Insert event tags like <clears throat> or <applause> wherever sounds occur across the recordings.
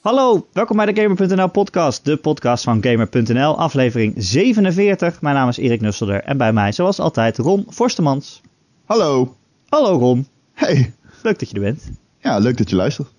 Hallo, welkom bij de Gamer.nl podcast, de podcast van Gamer.nl, aflevering 47. Mijn naam is Erik Nusselder en bij mij, zoals altijd, Ron Forstemans. Hallo. Hallo Ron, Hey. leuk dat je er bent. Ja, leuk dat je luistert. <laughs>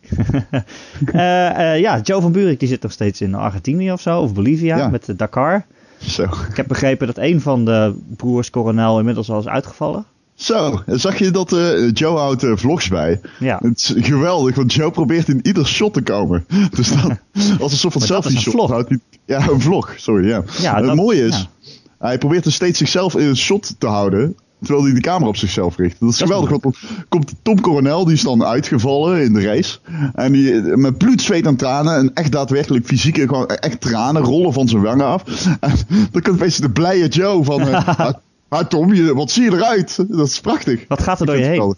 Eh, eh, ja, Joe van Buurik die zit nog steeds in Argentinië of zo, of Bolivia, Ja. met de Dakar. Zo. Ik heb begrepen dat een van de broers coronel inmiddels al is uitgevallen. Zo, zag je dat eh, Joe houdt eh, vlogs bij? Ja, Het is geweldig, want Joe probeert in ieder shot te komen. <laughs> Dus dan, <laughs> als een soort van Maar dat is selfie een shot. vlog. houdt hij- ja, een vlog, sorry. Ja. Ja, het mooie is, ja. hij probeert dus steeds zichzelf in een shot te houden. Terwijl hij de camera op zichzelf richt. Dat is Dat is geweldig, want dan komt Tom Coronel, die is dan uitgevallen in de race. En die met bloed, zweet en tranen, en echt daadwerkelijk fysieke, gewoon echt tranen rollen van zijn wangen af. <laughs> En dan komt opeens de blije Joe van, eh, ah, ah, Tom, je, wat zie je eruit? Dat is prachtig. wat gaat er door Ik je vind het heen? geweldig.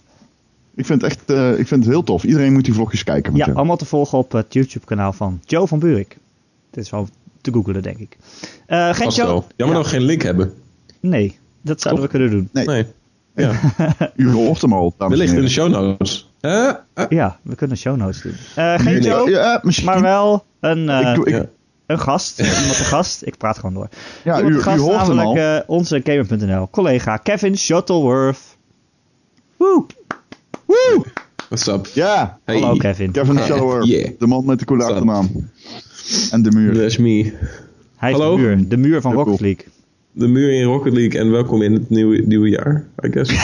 Ik vind het echt eh, ik vind het heel tof. Iedereen moet die vlogjes kijken. Ja, allemaal te volgen op het YouTube kanaal van Joe van Buurik. Dit is wel te googlen, denk ik. Eh, geen wel. Jammer dat we geen link hebben. Nee, dat zouden we kunnen doen. Nee, Nee. Ja. <laughs> u hoort hem al. Wellicht in de show notes. Eh. Ja, we kunnen show notes doen. Eh, geen Nee. Joe, Ja, misschien. maar wel een, eh, ik, Ja. Een gast. <laughs> Iemand een gast. Ik praat gewoon door. ja, Iemand u, u gast, hem al. namelijk eh, onze Gamer.nl collega Kevin Shuttleworth. Woe! Woe! What's up? Ja, Hey. Hallo Kevin. Kevin Shuttleworth. Yeah. De man met de coole achternaam. En de muur. That's me. Hij is Hallo. de muur. De muur van Heel Rocket cool. League. De muur in Rocket League en welkom in het nieuwe, nieuwe jaar, I guess. <laughs>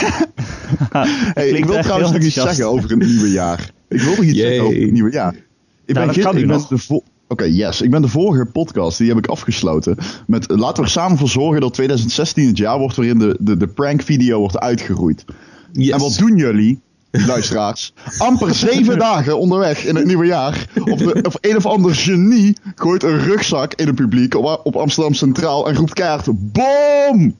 Hey, ik wil trouwens nog iets zeggen over het nieuwe jaar. Ik wil nog iets Yay. zeggen over het nieuwe jaar. Ik Nou, dat gisteren- kan nu ik ben nog. de Oké, yes. Ik ben de vorige podcast, die heb ik afgesloten. Met laten we er samen voor zorgen dat 2016 het jaar wordt waarin de, de, de prank video wordt uitgegroeid. Yes. En wat doen jullie, luisteraars? <laughs> Amper zeven dagen onderweg in het nieuwe jaar. Of, de, of een of ander genie gooit een rugzak in het publiek op, op Amsterdam Centraal en roept kaart: BOOM!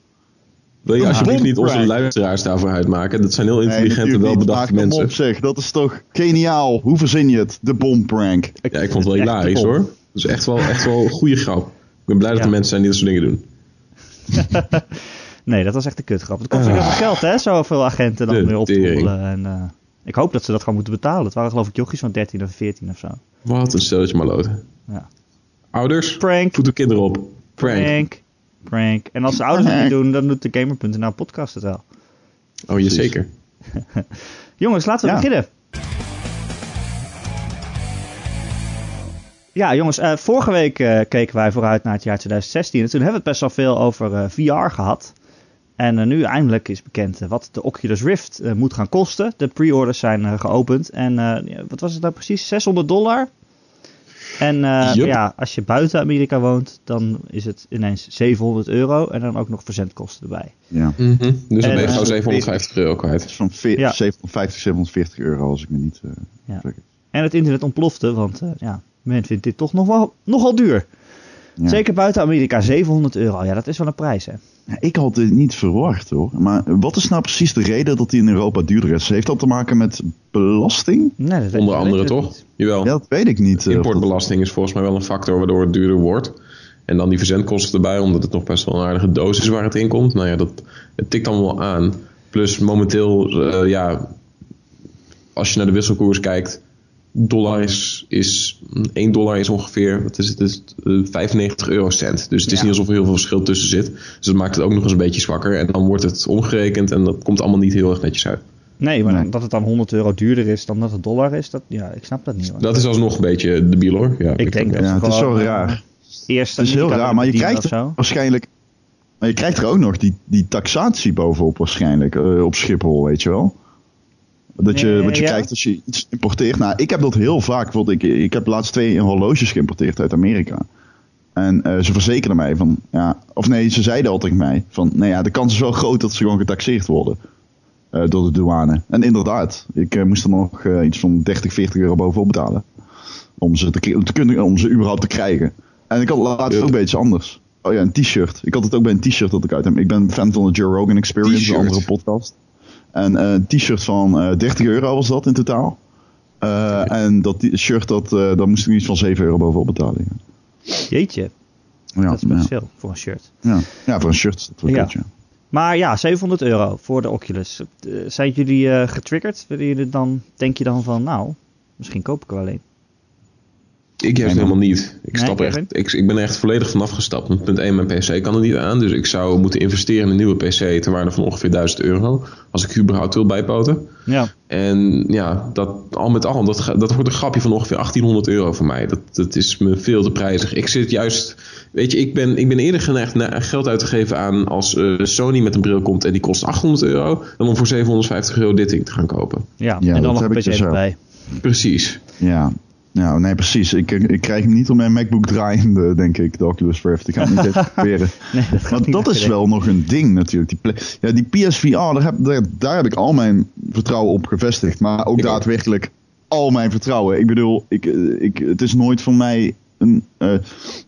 Wil je Een alsjeblieft niet onze luisteraars daarvoor uitmaken? Dat zijn heel Nee, intelligente, niet. welbedachte mensen. op zeg, dat is toch geniaal. Hoe verzin je het? De bomprank. Ja, ik vond het wel Echt hilarisch hoor. Dat is echt wel, echt wel een goede grap. Ik ben blij dat Ja. er mensen zijn die dat soort dingen doen. <laughs> Nee, dat was echt een kutgrap. Het kost ook heel veel geld, hè? Zoveel agenten dan De weer optrommelen. En, eh, ik hoop dat ze dat gewoon moeten betalen. Het waren geloof ik jochies van 13 of 14 of zo. Wat een stelletje maloten. Ja. Ouders, Prank, voed uw kinderen op. Prank. prank, prank. En als de ouders het niet <laughs> doen, dan doet de Gamer.nl podcast het wel. Oh, je zeker. <laughs> Jongens, laten we Ja. beginnen. Ja, jongens, eh, vorige week eh, keken wij vooruit naar het jaar 2016. En toen hebben we het best wel veel over eh, VR gehad. En nu eindelijk is bekend wat de Oculus Rift moet gaan kosten. De pre-orders zijn geopend. En eh, wat was het nou precies? 600 dollar? En eh, ja, als je buiten Amerika woont, dan is het ineens 700 euro. En dan ook nog verzendkosten erbij. Ja. Mhm. Dus dan En, ben je eh, gauw 750 euro Het kwijt. is van ve- Ja. 750, 740 euro als ik me niet... eh, Ja. vergis. En het internet ontplofte, want eh, ja, men vindt dit toch nog wel, nogal duur. Ja. Zeker buiten Amerika, 700 euro. Ja, dat is wel een prijs, hè? Ja, Ik had dit niet verwacht hoor. Maar wat is nou precies de reden dat die in Europa duurder is? Heeft dat te maken met belasting? Nee, dat Onder andere toch? niet. Jawel. Ja, dat weet ik niet. eh, Importbelasting is volgens mij wel een factor waardoor het duurder wordt. En dan die verzendkosten erbij, omdat het nog best wel een aardige doos is waar het in komt. Nou ja, dat het tikt allemaal aan. Plus momenteel, eh, ja, als je naar de wisselkoers kijkt, dollar is, is 1 dollar is ongeveer, wat is het, is het, eh, 95 eurocent. Dus het is Ja. niet alsof er heel veel verschil tussen zit. Dus dat maakt het ook nog eens een beetje zwakker. En dan wordt het omgerekend en dat komt allemaal niet heel erg netjes uit. Nee, maar Nee. dat het dan 100 euro duurder is dan dat het dollar is, dat, ja, ik snap dat niet. hoor. Dat is alsnog een beetje debiel hoor. Ja, ik denk dat Ja, het is zo raar. Eerst Het is heel raar, maar je krijgt er waarschijnlijk... Maar je krijgt er ook nog die, die taxatie bovenop waarschijnlijk, eh, op Schiphol, weet je wel. Dat je, wat je ja. krijgt als je iets importeert. Nou, ik heb dat heel vaak. Bijvoorbeeld, ik, ik heb laatst twee horloges geïmporteerd uit Amerika. En eh, ze verzekerden mij van, ja, of nee, ze zeiden altijd mij van, nou ja, de kans is wel groot dat ze gewoon getaxeerd worden eh, door de douane. En inderdaad, ik eh, moest er nog eh, iets van 30, 40 euro bovenop betalen. Om ze, te, kunnen, om ze überhaupt te krijgen. En ik had laatst Ja. ook een beetje anders. Oh ja, een t-shirt. Ik had het ook bij een t-shirt dat ik uit heb. Ik ben fan van de Joe Rogan Experience, een andere podcast. En eh, een t-shirt van eh 30 euro was dat in totaal. Eh, En dat shirt, dat, eh daar moest ik iets van 7 euro bovenop betalen. Jeetje, ja, dat is best ja. veel voor een shirt. Ja. ja, voor een shirt. Dat Ja. ja. Maar ja, 700 euro voor de Oculus. Eh, zijn jullie eh, getriggerd? Willen jullie dan, denk je dan van, nou, misschien koop ik er wel een? Ik juist helemaal niet. Ik, Nee, stap echt, ik, ik ben er echt volledig vanaf gestapt. Want punt 1, mijn PC kan er niet aan. Dus ik zou moeten investeren in een nieuwe PC ter waarde van ongeveer 1000 euro. Als ik überhaupt wil bijpoten. Ja. En ja, dat, al met al, dat, dat wordt een grapje van ongeveer 1800 euro voor mij. Dat, dat is me veel te prijzig. Ik zit juist, weet je, ik ben, ik ben eerder geneigd na- geld uit te geven aan als eh, Sony met een bril komt en die kost 800 euro. Dan om voor 750 euro dit ding te gaan kopen. Ja, Ja, en dan nog een PC dus erbij. Precies. Ja. Ja, nee, precies. Ik, ik krijg hem niet op mijn MacBook draaiende, denk ik, de Oculus Rift. Ik ga het niet eens <laughs> proberen. Nee, dat Maar dat is wel nog een ding natuurlijk. Die, ja, die PSVR, daar heb, daar, daar heb ik al mijn vertrouwen op gevestigd. Maar ook Ik ook. daadwerkelijk al mijn vertrouwen. Ik bedoel, ik, eh, ik, het is nooit voor mij een... eh,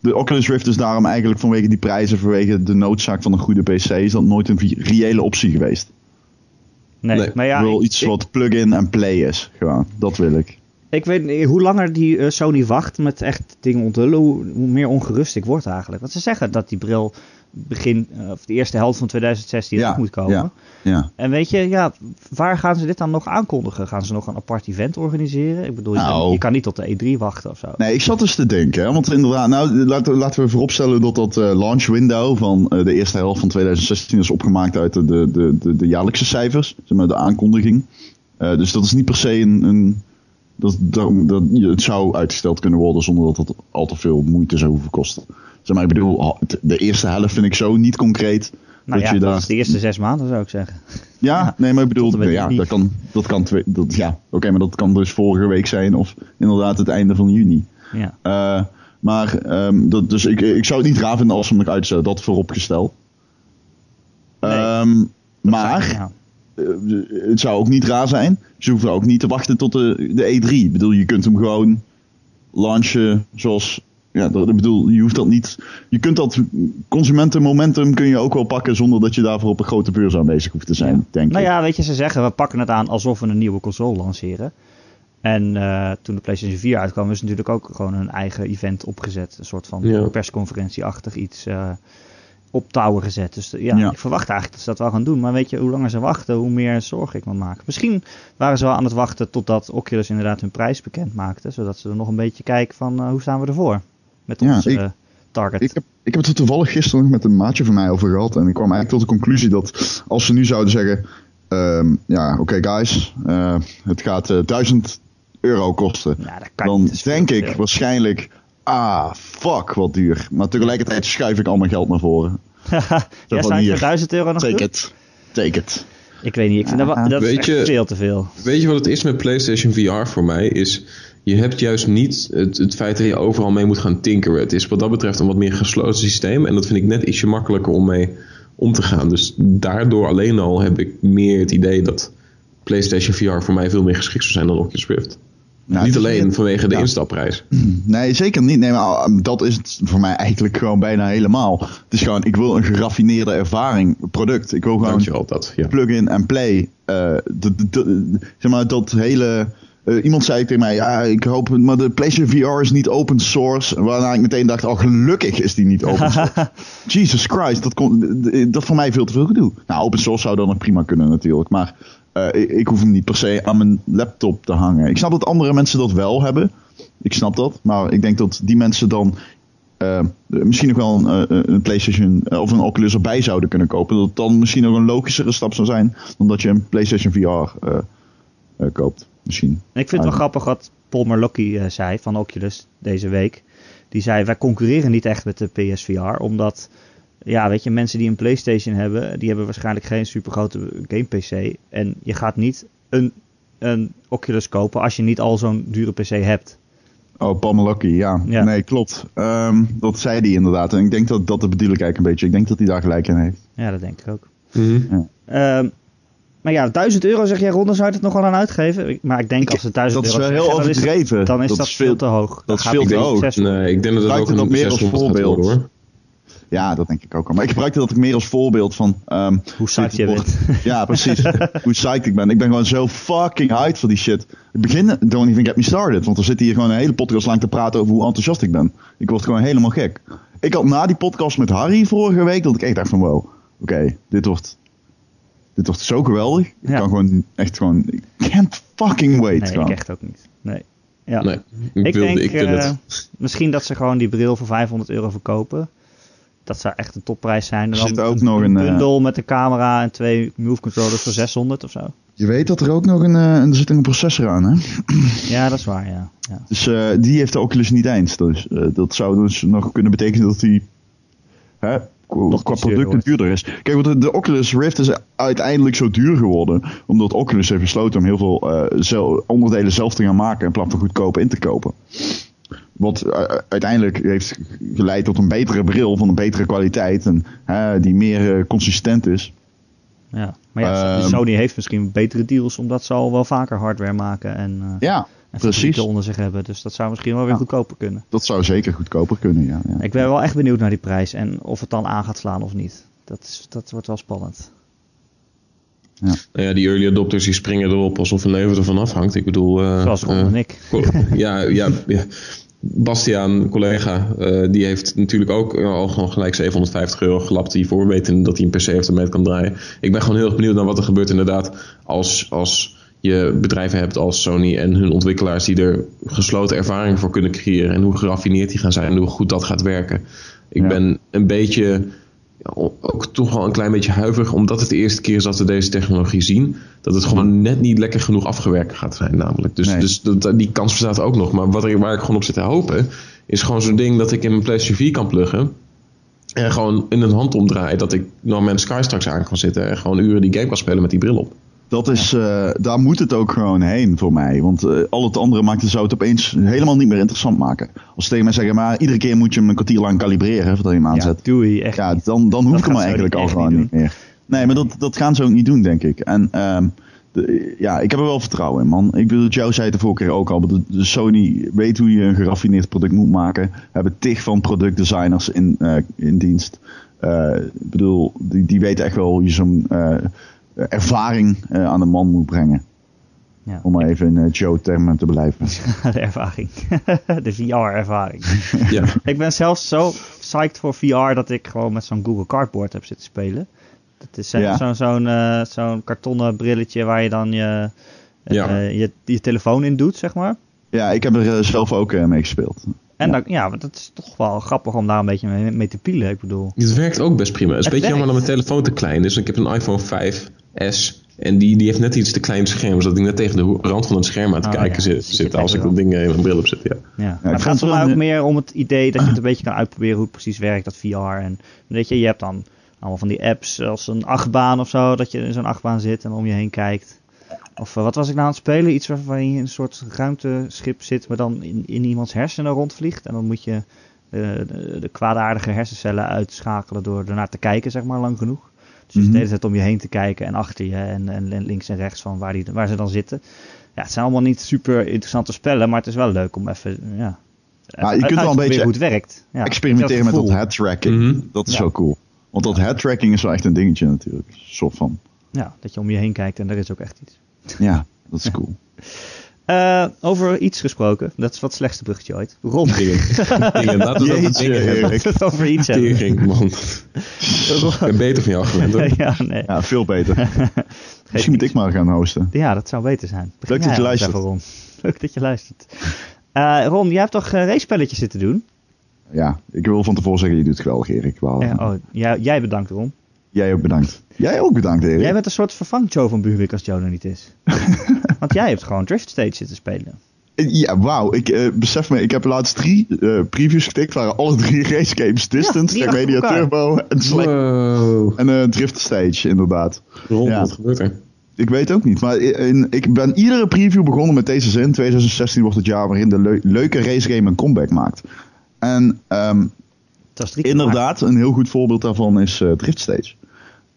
de Oculus Rift is daarom eigenlijk vanwege die prijzen, vanwege de noodzaak van een goede PC, is dat nooit een reële optie geweest. Nee, Nee, maar ja, ik wil ik, iets wat plug-in en play is. Gewoon, dat wil ik. Ik weet niet, hoe langer die eh, Sony wacht met echt dingen onthullen, hoe, hoe meer ongerust ik word eigenlijk. Want ze zeggen dat die bril begin, eh, of de eerste helft van 2016 Ja, moet komen. ja. Ja. En weet je, ja, waar gaan ze dit dan nog aankondigen? Gaan ze nog een apart event organiseren? Ik bedoel, je, Nou. kan, je kan niet tot de E3 wachten of zo. Nee, ik zat dus te denken. Hè, want inderdaad, nou, laten, laten we vooropstellen dat dat eh, launch window van de eerste helft van 2016 is opgemaakt uit de, de, de, de, de jaarlijkse cijfers. Zeg maar, de aankondiging. Dus dat is niet per se een... een dat, dat, dat, het zou uitgesteld kunnen worden zonder dat het al te veel moeite zou hoeven kosten. Zeg maar, ik bedoel, de eerste helft vind ik zo niet concreet. nou dat ja, je dat daar- is de eerste zes maanden zou ik zeggen. Ja, Ja, nee, maar ik bedoel, ja, dat kan, dat kan twee, dat, ja, oké, maar dat kan dus vorige week zijn of inderdaad het einde van juni. Ja. Eh, maar, ehm, dat, dus ik, ik zou het niet raar vinden als ze hem uitstellen, dat vooropgesteld. Nee, Ehm, maar het zou ook niet raar zijn. Ze hoeven ook niet te wachten tot de, de E3. Ik bedoel, je kunt hem gewoon launchen zoals. Ja, dat, ik bedoel, je hoeft dat niet. Je kunt dat consumentenmomentum kun je ook wel pakken zonder dat je daarvoor op een grote beurs aanwezig hoeft te zijn, Ja. denk Nou ik. ja, weet je, ze zeggen we pakken het aan alsof we een nieuwe console lanceren. En eh, toen de PlayStation 4 uitkwam, is natuurlijk ook gewoon een eigen event opgezet. Een soort van Ja. persconferentie-achtig iets eh, op touwen gezet. Dus eh, ja, Ja. ik verwacht eigenlijk dat ze dat wel gaan doen. Maar weet je, hoe langer ze wachten, hoe meer zorgen ik me maken. Misschien waren ze wel aan het wachten totdat Oculus inderdaad hun prijs bekend maakte. Zodat ze er nog een beetje kijken van eh, hoe staan we ervoor met Ja, onze ik- eh, target. Ik heb, ik heb het er toevallig gisteren met een maatje van mij over gehad. En ik kwam eigenlijk tot de conclusie dat als ze nu zouden zeggen: ehm, Ja, oké, guys, het gaat eh 1000 euro kosten. ja, dan denk ik waarschijnlijk: Ah, fuck, wat duur. Maar tegelijkertijd schuif ik al mijn geld naar voren. <laughs> ja, hier. voor 1000 euro nog Take it. Take it. Ik weet niet, ik vind dat, dat is Weet echt je- veel te veel. Weet je wat het is met PlayStation VR voor mij? Is je hebt juist niet het, het feit dat je overal mee moet gaan tinkeren. Het is wat dat betreft een wat meer gesloten systeem. En dat vind ik net ietsje makkelijker om mee om te gaan. Dus daardoor alleen al heb ik meer het idee dat PlayStation VR voor mij veel meer geschikt zou zijn dan Oculus Rift. Nou, niet alleen vanwege de instapprijs. <clears throat> Nee, zeker niet. Nee, maar ah, dat is het voor mij eigenlijk gewoon bijna helemaal. Het is gewoon, ik wil een geraffineerde ervaring, product. Ik wil gewoon Dankjewel dat. Ja. plug-in en play. eh, de, de- de- zeg maar dat hele. eh, iemand zei tegen mij, ja, ik hoop, maar de PlayStation VR is niet open source. Waarna ik meteen dacht, oh, gelukkig is die niet open source. <laughs> Jesus Christ, dat, kon, dat voor mij veel te veel gedoe. Nou, open source zou dan nog prima kunnen natuurlijk, maar eh, ik, ik hoef hem niet per se aan mijn laptop te hangen. Ik snap dat andere mensen dat wel hebben. Ik snap dat, maar ik denk dat die mensen dan eh, misschien nog wel een, eh, een PlayStation of een Oculus erbij zouden kunnen kopen. Dat het dan misschien nog een logischere stap zou zijn dan dat je een PlayStation VR koopt. Misschien. En ik vind het wel Ah, grappig wat Paul Marlocki eh, zei van Oculus deze week. Die zei, wij concurreren niet echt met de PSVR, omdat, ja, weet je, mensen die een PlayStation hebben, die hebben waarschijnlijk geen supergrote game PC. En je gaat niet een, een Oculus kopen als je niet al zo'n dure PC hebt. Oh, Paul Malocki, ja. Ja. Nee, klopt. Ehm, dat zei hij inderdaad. En ik denk dat dat de bedoel ik eigenlijk een beetje. Ik denk dat hij daar gelijk in heeft. Ja, dat denk ik ook. Mhm. Ehm, maar ja, 1000 euro zeg jij, Ronde, zou je het nog wel aan uitgeven? Maar ik denk Ik- als het 1000 dat is euro wel heel is dat- overdreven. Dan is dat, Dat is veel te hoog. dat is gaat veel niet te hoog. 600. Nee, ik denk dat het ook een ook meer als 600 gaat voorbeeld. worden, hoor. Ja, dat denk ik ook al. Maar ik gebruikte dat ook meer als voorbeeld van... ehm, Hoe psyched je bent. wordt- <laughs> Ja, precies. <laughs> Hoe psyched ik ben. Ik ben gewoon zo fucking hyped voor die shit. Het begin, don't even get me started. Want we zitten hier gewoon een hele podcast lang te praten over hoe enthousiast ik ben. Ik word gewoon helemaal gek. Ik had na die podcast met Harry vorige week, dat ik echt dacht van wow, oké, dit wordt... Dit wordt zo geweldig. Ik Ja. kan gewoon echt gewoon... Ik can't fucking wait. Nee, gewoon. ik echt ook niet. Nee. Ja. Nee, ik, Ik wilde, denk ik eh, het. misschien dat ze gewoon die bril voor 500 euro verkopen. Dat zou echt een topprijs zijn. Er zit ook nog een, eh, bundel met een camera en twee move controllers voor 600 of zo. Je weet dat er ook nog een, eh, er zit een processor aan, hè? Ja, dat is waar, ja. ja. Dus eh, die heeft de Oculus niet eens. Dus dat zou dus nog kunnen betekenen dat die hè, qua, Nog qua iets duurder producten duurder is. Kijk, want de, Oculus Rift is uiteindelijk zo duur geworden. Omdat Oculus heeft besloten om heel veel onderdelen zelf te gaan maken. In plaats van goedkoop in te kopen. Wat eh, uiteindelijk heeft geleid tot een betere bril van een betere kwaliteit. En hè, die meer eh, consistent is. ja. Maar ja, Ehm. Sony heeft misschien betere deals, omdat ze al wel vaker hardware maken en, eh Ja, en precies. onder zich hebben. Dus dat zou misschien wel weer Ja. goedkoper kunnen. dat zou zeker goedkoper kunnen. Ja, ja. Ik ben wel echt benieuwd naar die prijs en of het dan aan gaat slaan of niet. Dat, is, dat wordt wel spannend. Nou ja, die early adopters die springen erop alsof hun leven ervan afhangt. Ik bedoel... eh, Zoals Ron en ik. <laughs> Ja, ja, ja. Bastiaan, collega, eh, die heeft natuurlijk ook eh, al gewoon gelijk 750 euro gelapt hiervoor, weten dat hij een PC heeft ermee kan draaien. Ik ben gewoon heel erg benieuwd naar wat er gebeurt inderdaad als, als je bedrijven hebt als Sony en hun ontwikkelaars die er gesloten ervaring voor kunnen creëren en hoe geraffineerd die gaan zijn en hoe goed dat gaat werken. Ik Ja. ben een beetje ook toch wel een klein beetje huiverig, omdat het de eerste keer is dat we deze technologie zien. Dat het gewoon net niet lekker genoeg afgewerkt gaat zijn, namelijk. Dus, Nee. dus dat, die kans bestaat ook nog. Maar wat er, waar ik gewoon op zit te hopen, is gewoon zo'n ding dat ik in mijn PlayStation 4 kan pluggen. En gewoon in een hand omdraai dat ik No Man's Sky straks aan kan zitten. En gewoon uren die game kan spelen met die bril op. Dat is, eh, daar moet het ook gewoon heen voor mij. Want eh, al het andere maakt het, zou het opeens helemaal niet meer interessant maken. Als ze tegen mij zeggen, maar iedere keer moet je hem een kwartier lang kalibreren voordat je hem Ja, aanzet. doei, echt Ja, dan, dan hoef ik hem eigenlijk al gewoon niet meer. Nee, maar dat, dat gaan ze ook niet doen, denk ik. En ehm, de, ja, ik heb er wel vertrouwen in, man. Ik bedoel, Joe zei het de vorige keer ook al. De, de Sony weet hoe je een geraffineerd product moet maken. We hebben tig van productdesigners in, eh, in dienst. Ik bedoel, die, die weten echt wel hoe je zo'n ervaring eh, aan de man moet brengen. Ja. Om maar even in eh, Joe-termen te blijven. <laughs> de ervaring. <laughs> de VR-ervaring. Ja, ik ben zelfs zo psyched voor VR dat ik gewoon met zo'n Google Cardboard heb zitten spelen. Dat is eh, Ja. zo'n zo'n eh, zo'n kartonnen brilletje waar je dan je, eh, Ja. je, je telefoon in doet, zeg maar. Ja, ik heb er eh, zelf ook eh, mee gespeeld. En Ja. Dan, ja, maar dat is toch wel grappig om daar een beetje mee, mee te pielen. Ik bedoel, het werkt ook best prima. Het is een beetje jammer dat mijn telefoon te klein is. Ik heb een iPhone 5S. En die, die heeft net iets te klein scherm. Zodat ik net tegen de rand van het scherm aan te Oh, kijken ja. zit, als ik dat ding eh, in mijn bril op zet. Ja. ja. maar het gaat voor mij ook meer om het idee dat je het <clears throat> een beetje kan uitproberen hoe het precies werkt, dat VR. En weet je, je hebt dan allemaal van die apps als een achtbaan of zo, dat je in zo'n achtbaan zit en om je heen kijkt. Of eh, wat was ik nou aan het spelen? Iets waarvan je in een soort ruimteschip zit, maar dan in, in iemands hersenen rondvliegt. En dan moet je eh, de, de kwaadaardige hersencellen uitschakelen door ernaar te kijken, zeg maar, lang genoeg. Dus je de hele tijd om je heen te kijken en achter je en, en, en links en rechts van waar, die, waar ze dan zitten. Ja, het zijn allemaal niet super interessante spellen, maar het is wel leuk om even, ja... Ja, je kunt wel een beetje hoe het werkt. Ja, experimenteren met dat gevoel. head tracking. Mhm. Dat is Ja. wel cool. Want dat head tracking is wel echt een dingetje natuurlijk. Soort van. Ja, dat je om je heen kijkt en er is ook echt iets. Ja, dat is cool. <laughs> Eh, over iets gesproken, dat is wat het slechtste bruggetje ooit. Ron, <laughs> Dingen. Dingen. Laten we het <laughs> over Jeetje, dingen hebben. laten we het over iets hebben. Tering, man. Ik ben beter van jou gewend hoor. ja, nee. Ja, veel beter. Misschien moet ik maar gaan hosten. Ja, dat zou beter zijn. Begin Leuk dat je luistert. Ron. Leuk dat je luistert. Eh, Ron, jij hebt toch uh, race-spelletjes zitten doen? Ja, ik wil van tevoren zeggen, je doet het geweldig Erik. Wauw. Ja, oh, jij, jij bedankt, Ron. Jij ook bedankt. Jij ook bedankt Erik. Jij bent een soort vervang Joe van Buurwijk als Joe er niet is. <laughs> Want jij hebt gewoon Drift Stage zitten spelen. Ja, wauw. Ik eh, besef me, ik heb laatst drie eh, previews getikt. waren alle drie <laughs> race games. Distance, achter Media. Turbo en, Slack, Wow. en eh, Drift Stage, inderdaad. Ja. wat gebeurt er? Ik weet ook niet, maar in, ik ben iedere preview begonnen met deze zin. 2016 wordt het jaar waarin de leu- leuke racegame een comeback maakt. En ehm, inderdaad, een heel goed voorbeeld daarvan is eh, Drift Stage.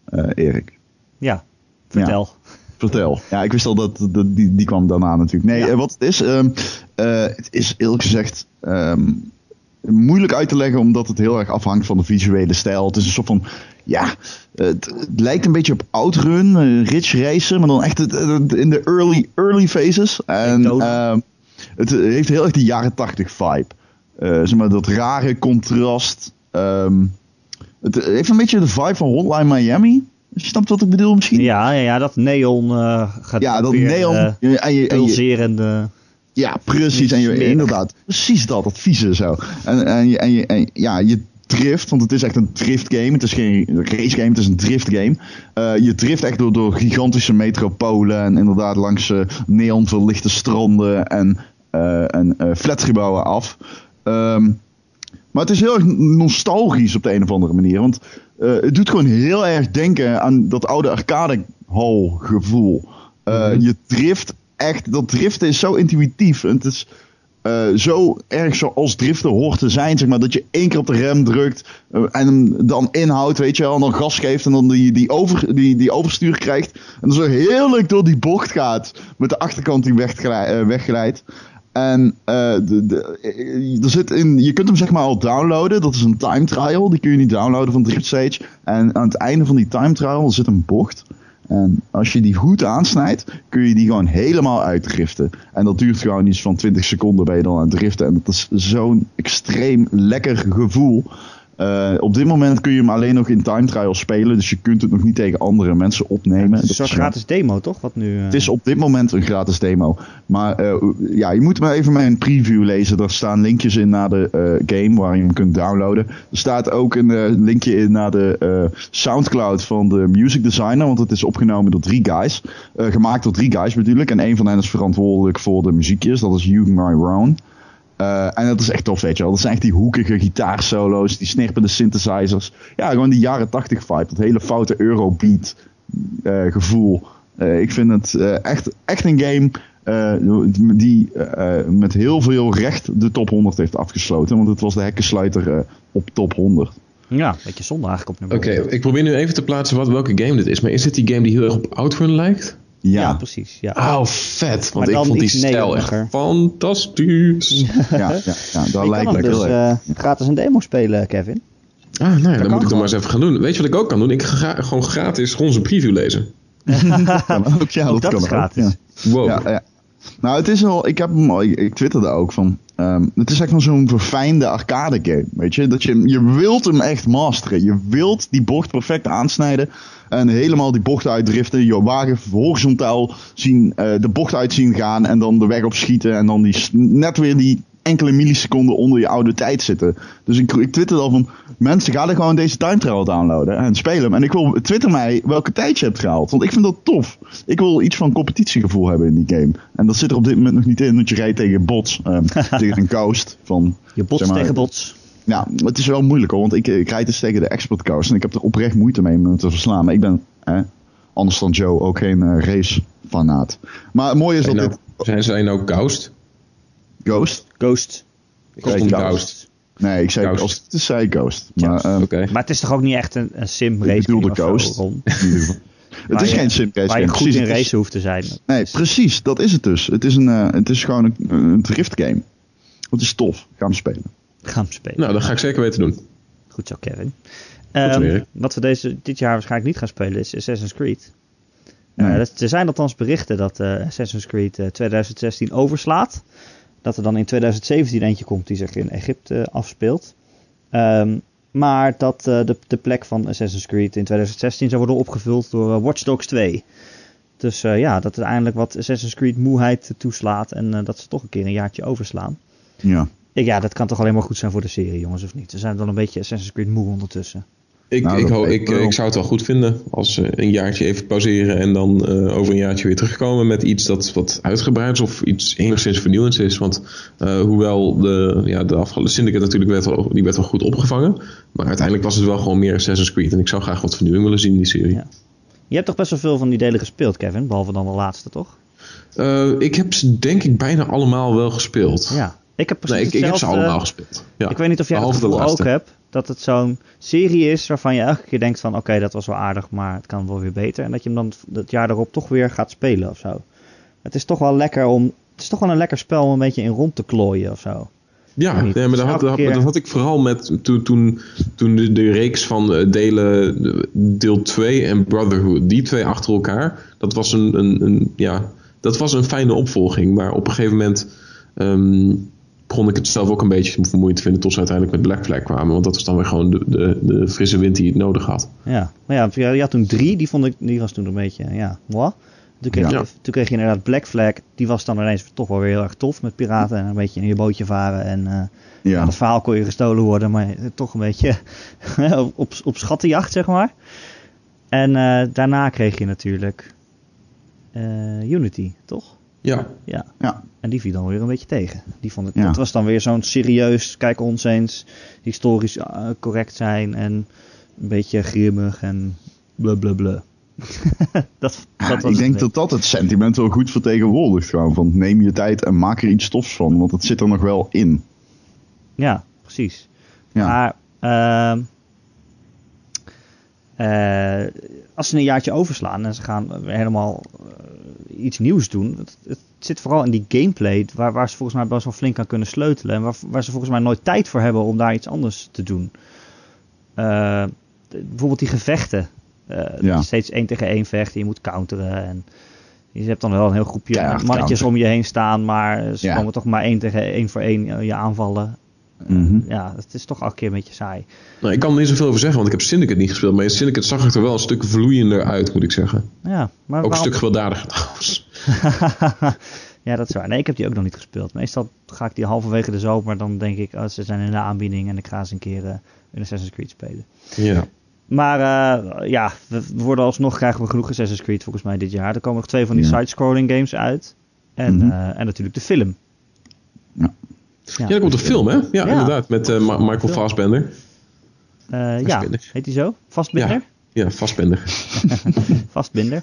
Eh, Erik. Ja, vertel. vertel. Ja, ik wist al dat, dat die, die kwam daarna natuurlijk. Nee, Ja. eh, wat het is, ehm, eh, het is eerlijk gezegd ehm, moeilijk uit te leggen omdat het heel erg afhangt van de visuele stijl. Het is een soort van, ja, het, het lijkt een beetje op Outrun, Ridge Racer, maar dan echt het- het- in de early, early phases. En ehm, het heeft heel erg die jaren 80 vibe. Zeg maar dat rare contrast. Het heeft een beetje de vibe van Hotline Miami. Je snapt wat ik bedoel misschien? Ja, ja, ja, dat neon uh, gaat Ja, dat weer, neon. eh, en je, en je, pulserende... Ja, precies. En je, inderdaad, precies dat, dat vieze zo. En, en, je, en, je, en ja, je drift, want het is echt een drift game. Het is geen race game, het is een drift game. Eh, je drift echt door, door gigantische metropolen en inderdaad langs eh neonverlichte stranden en, en flatgebouwen af. Ehm, maar het is heel erg nostalgisch op de een of andere manier. Want eh, het doet gewoon heel erg denken aan dat oude arcadehal gevoel. Eh, Je drift echt, dat driften is zo intuïtief. En het is eh, zo erg zoals driften hoort te zijn. Zeg maar, dat je één keer op de rem drukt en hem dan inhoudt, weet je wel. En dan gas geeft en dan die, die, over, die, die overstuur krijgt. En dan zo heerlijk door die bocht gaat. Met de achterkant die wegglijdt. En eh, de, de, eh, er zit in, je kunt hem zeg maar al downloaden. Dat is een time trial. Die kun je niet downloaden van Drift Stage. En aan het einde van die time trial zit een bocht. En als je die goed aansnijdt, kun je die gewoon helemaal uitdriften. En dat duurt gewoon iets van 20 seconden ben je dan aan het driften. En dat is zo'n extreem lekker gevoel. Eh, op dit moment kun je hem alleen nog in time trial spelen. Dus je kunt het nog niet tegen andere mensen opnemen. Het is een gratis demo, toch? Wat nu, eh, het is op dit moment een gratis demo. Maar eh, ja, je moet maar even mijn preview lezen. Daar staan linkjes in naar de game waar je hem kunt downloaden. Er staat ook een linkje in naar de Soundcloud van de music designer. Want het is opgenomen door drie guys. Gemaakt door drie guys natuurlijk. En een van hen is verantwoordelijk voor de muziekjes. Dat is Hugh Myron. Eh, en dat is echt tof, weet je wel. Dat zijn echt die hoekige gitaarsolo's, die snirpende synthesizers. Ja, gewoon die jaren 80 vibe. Dat hele foute Eurobeat eh, gevoel. Eh, ik vind het eh, echt, echt een game eh, die eh, met heel veel recht de top 100 heeft afgesloten. Want het was de hekkensluiter eh, op top 100. Ja, een beetje zonde eigenlijk op nummer Oké, ik probeer nu even te plaatsen wat, welke game dit is. Maar is dit die game die heel erg op Outrun lijkt? Ja, Ja, precies. Ja. Oh, vet. Maar Want ik dan vond die stijl echt fantastisch. ja, ja, ja, daar Je lijkt het dus heel erg. eh, gratis een demo spelen, Kevin. Ah, nou ja, dan moet ik dat maar eens even gaan doen. Weet je wat ik ook kan doen? Ik ga gewoon gratis onze preview lezen. <laughs> Kan ook, ja, Ook dat kan is gratis. ja. Wow. Ja, ja. Nou, het is wel. Ik heb hem al. Ik, ik twitterde ook van. ehm, het is echt wel zo'n verfijnde arcade game. Weet je, dat je, je wilt hem echt masteren. Je wilt die bocht perfect aansnijden. En helemaal die bocht uitdriften. Je wagen horizontaal zien, eh, de bocht uit zien gaan. En dan de weg op schieten. En dan die, net weer die enkele milliseconden onder je oude tijd zitten. Dus ik, ik twitterde al van. Mensen, ga er gewoon deze time trial downloaden. En spelen hem. En ik wil. Twitter mij welke tijd je hebt gehaald. Want ik vind dat tof. Ik wil iets van competitiegevoel hebben in die game. En dat zit er op dit moment nog niet in. Want je rijdt tegen bots. ehm, <laughs> tegen een coast. Van, Je bots zeg maar, tegen bots. Ja, het is wel moeilijk hoor. Want ik, ik rijd dus tegen de expert coast. En ik heb er oprecht moeite mee om hem te verslaan. Maar ik ben, eh, anders dan Joe, ook geen eh, race-fanaat. Maar het mooie is Zijn, dat nou, dit... zijn zij nou Ghost? Ghost? Ghost. Ik Zei stond Ghost. Ghost. Nee, ik zei Ghost. Ghost. Het zei Ghost. Maar, Ghost, ehm. Maar het is toch ook niet echt een, een sim race ik of zo, Ghost. <laughs> Het is je- geen sim race Waar je game. goed Precies, in racen hoeft te zijn. Nee, Dus- precies. Dat is het dus. Het is, een, eh, het is gewoon een, een drift game. Het is tof. Ik ga hem spelen. Gaan spelen. Nou, dat ga ik zeker weten doen. Goed zo, Kevin. Ehm, wat we deze, dit jaar waarschijnlijk niet gaan spelen is Assassin's Creed. Eh, Nee. er zijn althans berichten dat eh, Assassin's Creed eh, 2016 overslaat. Dat er dan in 2017 eentje komt die zich in Egypte eh, afspeelt. Ehm, maar dat eh, de, de plek van Assassin's Creed in 2016 zou worden opgevuld door eh, Watch Dogs 2. Dus eh, ja, dat er eindelijk wat Assassin's Creed moeheid toeslaat en eh, dat ze toch een keer een jaartje overslaan. Ja. Ik- Ja, dat kan toch alleen maar goed zijn voor de serie, jongens, of niet? We zijn wel een beetje Assassin's Creed moe ondertussen. Ik, Nou, ik, ik, ik zou het wel goed vinden als ze een jaartje even pauzeren en dan eh, over een jaartje weer terugkomen met iets dat wat uitgebreid is of iets enigszins vernieuwends is. Want eh, hoewel de, ja, de afgelopen Syndicate natuurlijk werd wel, die werd wel goed opgevangen, maar uiteindelijk was het wel gewoon meer Assassin's Creed en ik zou graag wat vernieuwing willen zien in die serie. Ja. Je hebt toch best wel veel van die delen gespeeld, Kevin? Behalve dan de laatste, toch? Eh, ik heb ze denk ik bijna allemaal wel gespeeld. Ja. Ik heb precies nee, ik, ik heb ze allemaal gespeeld. Ja. Ik weet niet of jij het Behalve de gevoel ook hebt dat het zo'n serie is waarvan je elke keer denkt van oké, dat was wel aardig, maar het kan wel weer beter. En dat je hem dan het jaar erop toch weer gaat spelen of zo. Het is toch wel lekker om. Het is toch wel een lekker spel om een beetje in rond te klooien of zo. Ja, nee, maar dat had, Elke dat, keer- dat had ik vooral met toen, toen, toen de, de reeks van eh, delen deel 2 en Brotherhood, die twee achter elkaar, dat was een, een, een, ja, dat was een fijne opvolging. Maar op een gegeven moment ehm, begon ik het zelf ook een beetje vermoeiend te vinden tot ze uiteindelijk met Black Flag kwamen. Want dat was dan weer gewoon de, de, de frisse wind die het nodig had. Ja, maar ja, je je had toen drie, die vond ik, die was toen een beetje, ja, moi. Toen kreeg, Ja. je, toen kreeg je inderdaad Black Flag. Die was dan ineens toch wel weer heel erg tof met piraten. En een beetje in je bootje varen. En eh ja. Ja, het verhaal kon je gestolen worden. Maar <laughs> toch een beetje <laughs> op, op schattenjacht, zeg maar. En eh, daarna kreeg je natuurlijk eh, Unity, toch? Ja, Ja. ja. En die viel dan weer een beetje tegen. Die vond ik, Ja. Dat was dan weer zo'n serieus, kijk ons eens, historisch eh, correct zijn en een beetje grimmig en blablabla. dat, <laughs> dat Ja, ik het denk dat dat het sentiment wel goed vertegenwoordigt. Gewoon van neem je tijd en maak er iets tofs van. Want het zit er nog wel in. Ja, precies. Ja. Maar ehm, eh, als ze een jaartje overslaan en ze gaan helemaal eh, iets nieuws doen. Het, het zit vooral in die gameplay waar, waar ze volgens mij best wel flink aan kunnen sleutelen. En waar, waar ze volgens mij nooit tijd voor hebben om daar iets anders te doen. Eh, de- bijvoorbeeld die gevechten. eh, dat Ja. je steeds één tegen één vecht en je moet counteren. En je hebt dan wel een heel groepje mannetjes om je heen staan. Maar ze Ja. komen toch maar één tegen één voor één eh, je aanvallen. Mhm. Ja, het is toch elke keer een beetje saai. nou, ik kan er niet zoveel over zeggen, want ik heb Syndicate niet gespeeld. Maar Syndicate zag er wel een stuk vloeiender uit, moet ik zeggen. Ja, maar Ook een stuk gewelddadiger <laughs> trouwens. <laughs> ja, dat is waar. Nee, ik heb die ook nog niet gespeeld. Meestal ga ik die halverwege de zomer. Dan denk ik, oh, ze zijn in de aanbieding en ik ga eens een keer eh een Assassin's Creed spelen. Ja. Maar eh, ja, we worden alsnog krijgen we genoeg Assassin's Creed volgens mij dit jaar. Er komen nog twee van die Ja. side-scrolling games uit. En, Mhm. eh, en natuurlijk de film. Ja. Ja, er komt een film, hè? Ja, inderdaad. Met Michael. Fassbender. Ja, heet die zo? Vastbinder? Ja, Fassbender. <laughs> Vastbinder.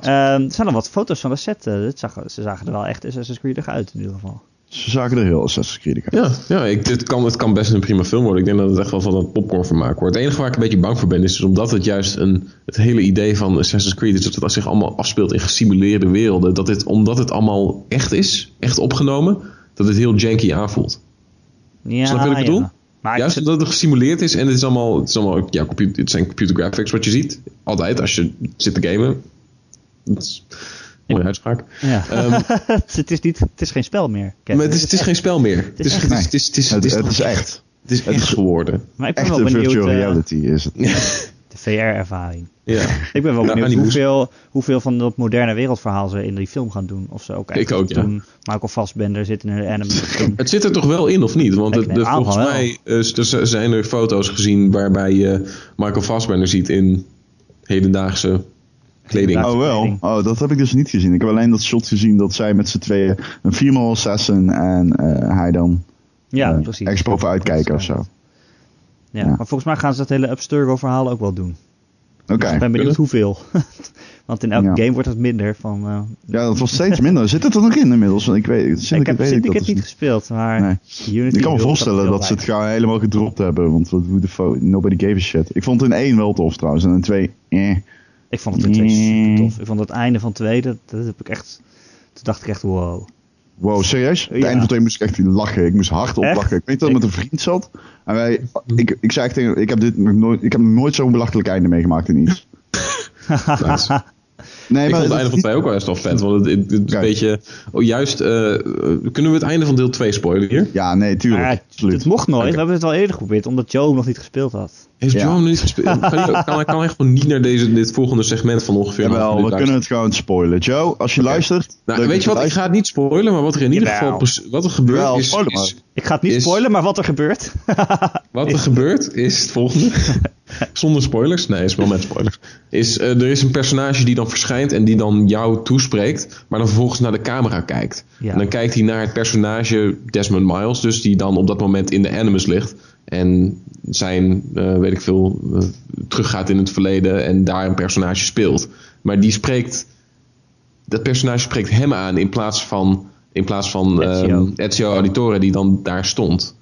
Ehm, er zijn al wat foto's van de set. dit zag, ze zagen er wel echt Assassin's Creed uit in ieder geval. Ze zagen er heel Assassin's Creed uit. Ja, ja ik, dit kan, het kan best een prima film worden. Ik denk dat het echt wel van een popcornvermaak wordt. Het enige waar ik een beetje bang voor ben, is dus omdat het juist een, het hele idee van Assassin's Creed is dat het zich allemaal afspeelt in gesimuleerde werelden. Dat dit, omdat het allemaal echt is, echt opgenomen, dat het heel janky aanvoelt. Ja, Snap je wat ik ja. Maar Juist omdat het gesimuleerd is en het is allemaal, het is allemaal ja, computer, het zijn computer graphics wat je ziet. Altijd als je zit te gamen. Dat is een mooie uitspraak. ja. Ehm, <laughs> het, is niet, het is geen spel meer. Maar het is, het is geen spel meer. Het is, echt- het is, het is, het is, Het, het is, het is echt. het is echt geworden. Maar ik ben wel Echte benieuwd. virtual eh, reality is het. <laughs> de VR-ervaring. Ja. <laughs> Ik ben wel Nou, benieuwd hoeveel, hoeveel van dat moderne wereldverhaal ze in die film gaan doen. Of ze ook echt Ik ook, ja. doen. Michael Fassbender zit in een anime. <laughs> Het zit er toch wel in, of niet? Want het, de- volgens mij eh, dus, eh, zijn er foto's gezien waarbij je Michael Fassbender ziet in hedendaagse kleding. Oh wel? Oh, dat heb ik dus niet gezien. Ik heb alleen dat shot gezien dat zij met z'n tweeën een female assassin en eh, hij dan Ja, eh, precies. ergens bovenuit kijken of zo. Ja, Ja. maar volgens mij gaan ze dat hele Abstergo verhaal ook wel doen. Oké. Ik ben benieuwd hoeveel. <laughs> Want in elke Ja. game wordt het minder van... eh, Ja, dat was steeds minder. Zit het er nog in inmiddels? Ik weet, Syndicate ik heb Syndicate dat niet gespeeld, maar Nee. Unity Ik kan me voorstellen dat ze het gaan helemaal gedropt hebben. Want hoe de fo- nobody gave a shit. Ik vond het in één wel tof trouwens. En in twee, eh. Ik vond het in twee super tof. Ik vond het einde van twee, dat, dat heb ik echt... Toen dacht ik echt, wow. Wow, serieus? Het Ja. einde van twee moest ik echt lachen. Ik moest hardop Echt? lachen. Ik weet dat ik met een vriend zat. En wij, ik, ik zei echt tegen ik heb, dit nog nooit, ik heb nooit zo'n belachelijk einde meegemaakt in iets. <laughs> Nice. Nee, ik maar vond het einde van twee ook wel best wel vet. Want het, het, een beetje... Oh, juist, eh, kunnen we het einde van deel 2 spoilen hier? Ja, nee, tuurlijk. Absoluut. het mocht nooit. We hebben het al eerder geprobeerd, omdat Joe hem nog niet gespeeld had. Heeft Ja. Nog niet gespeeld? Kan, hij- kan, hij gewoon niet naar deze, dit volgende segment van ongeveer... Jawel, we kunnen het gewoon spoilen. Joe, als je luistert... Nou, weet je wat? Ik ga het niet spoilen, maar wat er in ieder geval wat er gebeurt Jawel, is, Ik ga het niet Is- spoilen, maar wat er gebeurt. <laughs> wat er gebeurt is het volgende. <laughs> Zonder spoilers, nee, is wel met spoilers. Is eh, er is een personage die dan verschijnt en die dan jou toespreekt, maar dan vervolgens naar de camera kijkt. Ja. En dan kijkt hij naar het personage Desmond Miles, dus die dan op dat moment in de Animus ligt en zijn, eh, weet ik veel, eh, teruggaat in het verleden en daar een personage speelt. Maar die spreekt dat personage spreekt hem aan in plaats van, in plaats van Ezio. ehm, Ezio Auditore die dan daar stond.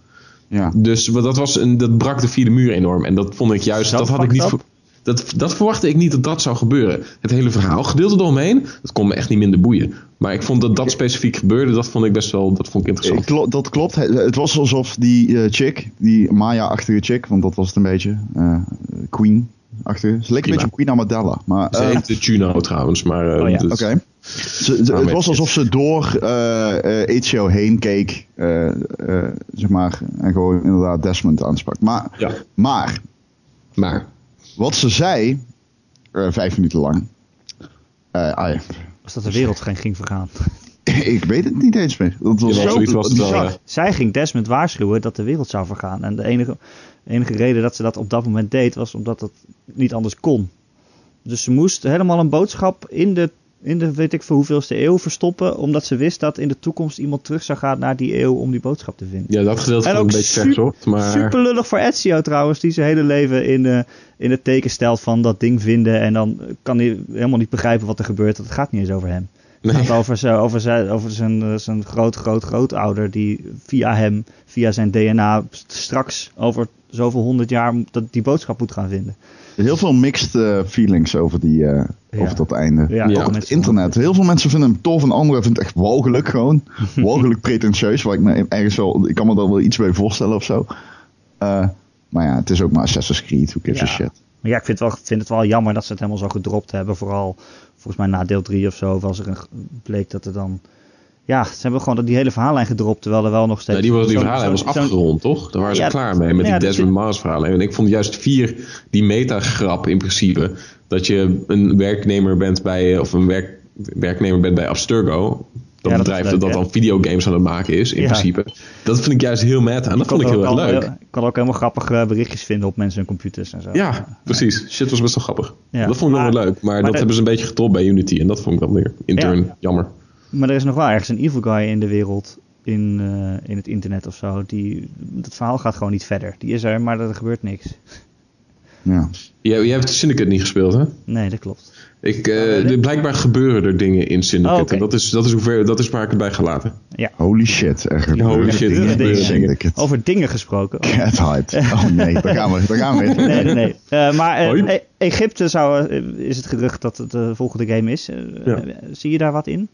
Ja. Dus wat dat, was een, dat brak de vierde muur enorm. En dat vond ik juist, Zo dat had ik niet... Dat, dat verwachtte ik niet dat dat zou gebeuren. Het hele verhaal, gedeelte eromheen, dat kon me echt niet minder boeien. Maar ik vond dat dat specifiek gebeurde, dat vond ik best wel, dat vond ik interessant. dat klopt. Het, was alsof die eh, chick, die Maya-achtige chick, want dat was het een beetje, eh, Queen-achtige. Ze leek een Prima. beetje op Queen Amadella. Maar, Ze eh, heet de Juno trouwens, maar... Oh ja. dus- Oké. Het was alsof ze door Ezio heen keek, zeg maar, en gewoon inderdaad Desmond aansprak. Maar, Ja. maar Maar, wat ze zei, eh, vijf minuten lang, eh, ah ja, Was dat de wereld geen ging vergaan? <laughs> ik weet het niet eens meer. Dat was Ja, zo zoiets was het wel, bizar. ja. Zij ging Desmond waarschuwen dat de wereld zou vergaan. En de enige, enige reden dat ze dat op dat moment deed, was omdat het niet anders kon. Dus ze moest helemaal een boodschap in de, in de weet ik veel hoeveelste eeuw verstoppen, omdat ze wist dat in de toekomst iemand terug zou gaan naar die eeuw om die boodschap te vinden. Ja, dat gedeelte ook een beetje verzocht. Maar Super lullig voor Ezio trouwens, die zijn hele leven in, eh, in het teken stelt van dat ding vinden. En dan kan hij helemaal niet begrijpen wat er gebeurt. Het gaat niet eens over hem. Het gaat over, zijn, over, zijn, over zijn, eh, zijn groot, groot, grootouder die via hem, via zijn DNA, straks over zoveel honderd jaar dat die boodschap moet gaan vinden. Heel veel mixed eh, feelings over, die, eh, Ja. over dat einde. Ja, Op het internet. Heel veel mensen vinden hem tof en anderen vinden het echt walgelijk gewoon. <laughs> walgelijk pretentieus. Waar ik me ergens wel, ik kan me daar wel iets bij voorstellen of zo. Eh, maar ja, het is ook maar Assassin's Creed. Who gives a shit. Maar ja, ik vind, het wel, vind het wel jammer dat ze het helemaal zo gedropt hebben. Vooral volgens mij na deel 3 of zo, als er een, bleek dat er dan... Ja, ze hebben gewoon die hele verhaallijn gedropt, terwijl er wel nog steeds... Ja, die, die verhaallijn was afgerond, toch? Daar waren ze Ja, klaar mee met ja, die dat Desmond Miles verhaallijn. En ik vond juist vier die metagrap in principe. Dat je een werknemer bent bij, of een werk, werknemer bent bij Abstergo. Dat Ja, dat bedrijf leuk, dat hè? dan videogames aan het maken is, in principe. Dat vind ik juist heel meta. En dat vond ik heel erg leuk. Ik kon ook helemaal grappige berichtjes vinden op mensen hun computers en zo. Ja, precies. Shit was best wel grappig. Dat vond ik nog wel leuk. Maar, maar dat de- hebben ze een beetje getopt bij Unity. En dat vond ik dan weer intern jammer. Maar er is nog wel ergens een evil guy in de wereld, in, eh, in het internet of zo. Die, het verhaal gaat gewoon niet verder. Die is er, maar er gebeurt niks. Ja. Jij, jij hebt Syndicate niet gespeeld, hè? Nee, dat klopt. Ik, eh, Oh, blijkbaar gebeuren er dingen in Syndicate. Oh, dat is, dat, is hoever, dat is waar ik het bij ga laten. Ja. Holy shit. Er gebeuren holy shit, er dingen gebeuren in dingen. Syndicate. Over dingen gesproken. Cat hype. Oh nee, daar gaan we. Daar gaan we. <laughs> Nee, nee, nee. Eh, maar Egypte zou, is het gerucht dat het de volgende game is. Ja. Zie je daar wat in?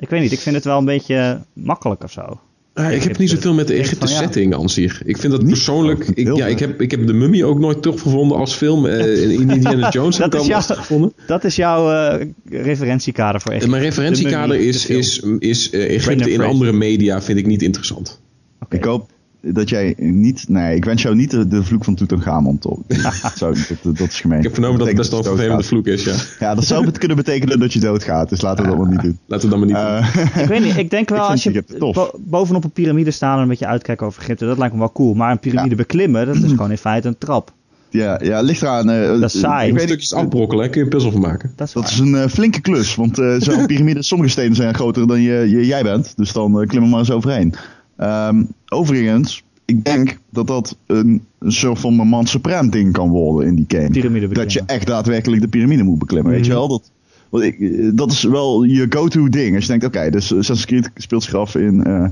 Ik weet niet, ik vind het wel een beetje makkelijk of zo. Ah, ik heb niet zoveel met de Ik denk Egypte van, ja. setting aan zich. Ik vind dat persoonlijk... Ik, ja, ik, heb, ik heb de Mummy ook nooit tof gevonden als film. Eh, in Indiana <laughs> Jones heb ik Dat al lastig jouw- gevonden. Dat is jouw eh, referentiekader voor Egypte. Mijn referentiekader Mummy, is, is, is eh, Egypte in Fraser. andere media vind ik niet interessant. Oké. Ik hoop dat jij niet... Nee, ik wens jou niet de, de vloek van Tutankhamon toe. <laughs> dat, zou, dat, dat is gemeen. Ik heb vernomen dat het best wel een vervelende dat vloek is, ja. Ja, dat zou het kunnen betekenen dat je doodgaat. Dus laten we dat maar niet doen. Laten we dat maar niet doen. Eh, Ik weet niet, ik denk <laughs> wel Ik als je bo- bovenop een piramide staan en een beetje uitkijken over Egypte, dat lijkt me wel cool. Maar een piramide Ja. beklimmen, dat is <clears throat> gewoon in feite een trap. ja, ja, ligt eraan. eh, Dat is saai. Ik Een weet stukjes afbrokkelen, hè, kun je een puzzel van maken. Dat is dat een eh, flinke klus. Want eh, zo'n <laughs> piramide, sommige stenen zijn groter dan je, je- jij bent. Dus dan eh, klim er maar eens overheen. Ehm, overigens, ik denk dat dat een, een soort van moment supreme ding kan worden in die game. Dat je echt daadwerkelijk de piramide moet beklimmen. Weet je wel? Dat, want ik, eh, dat is wel je go-to ding. Als je denkt, oké, dus Assassin's Creed speelt zich af in, eh,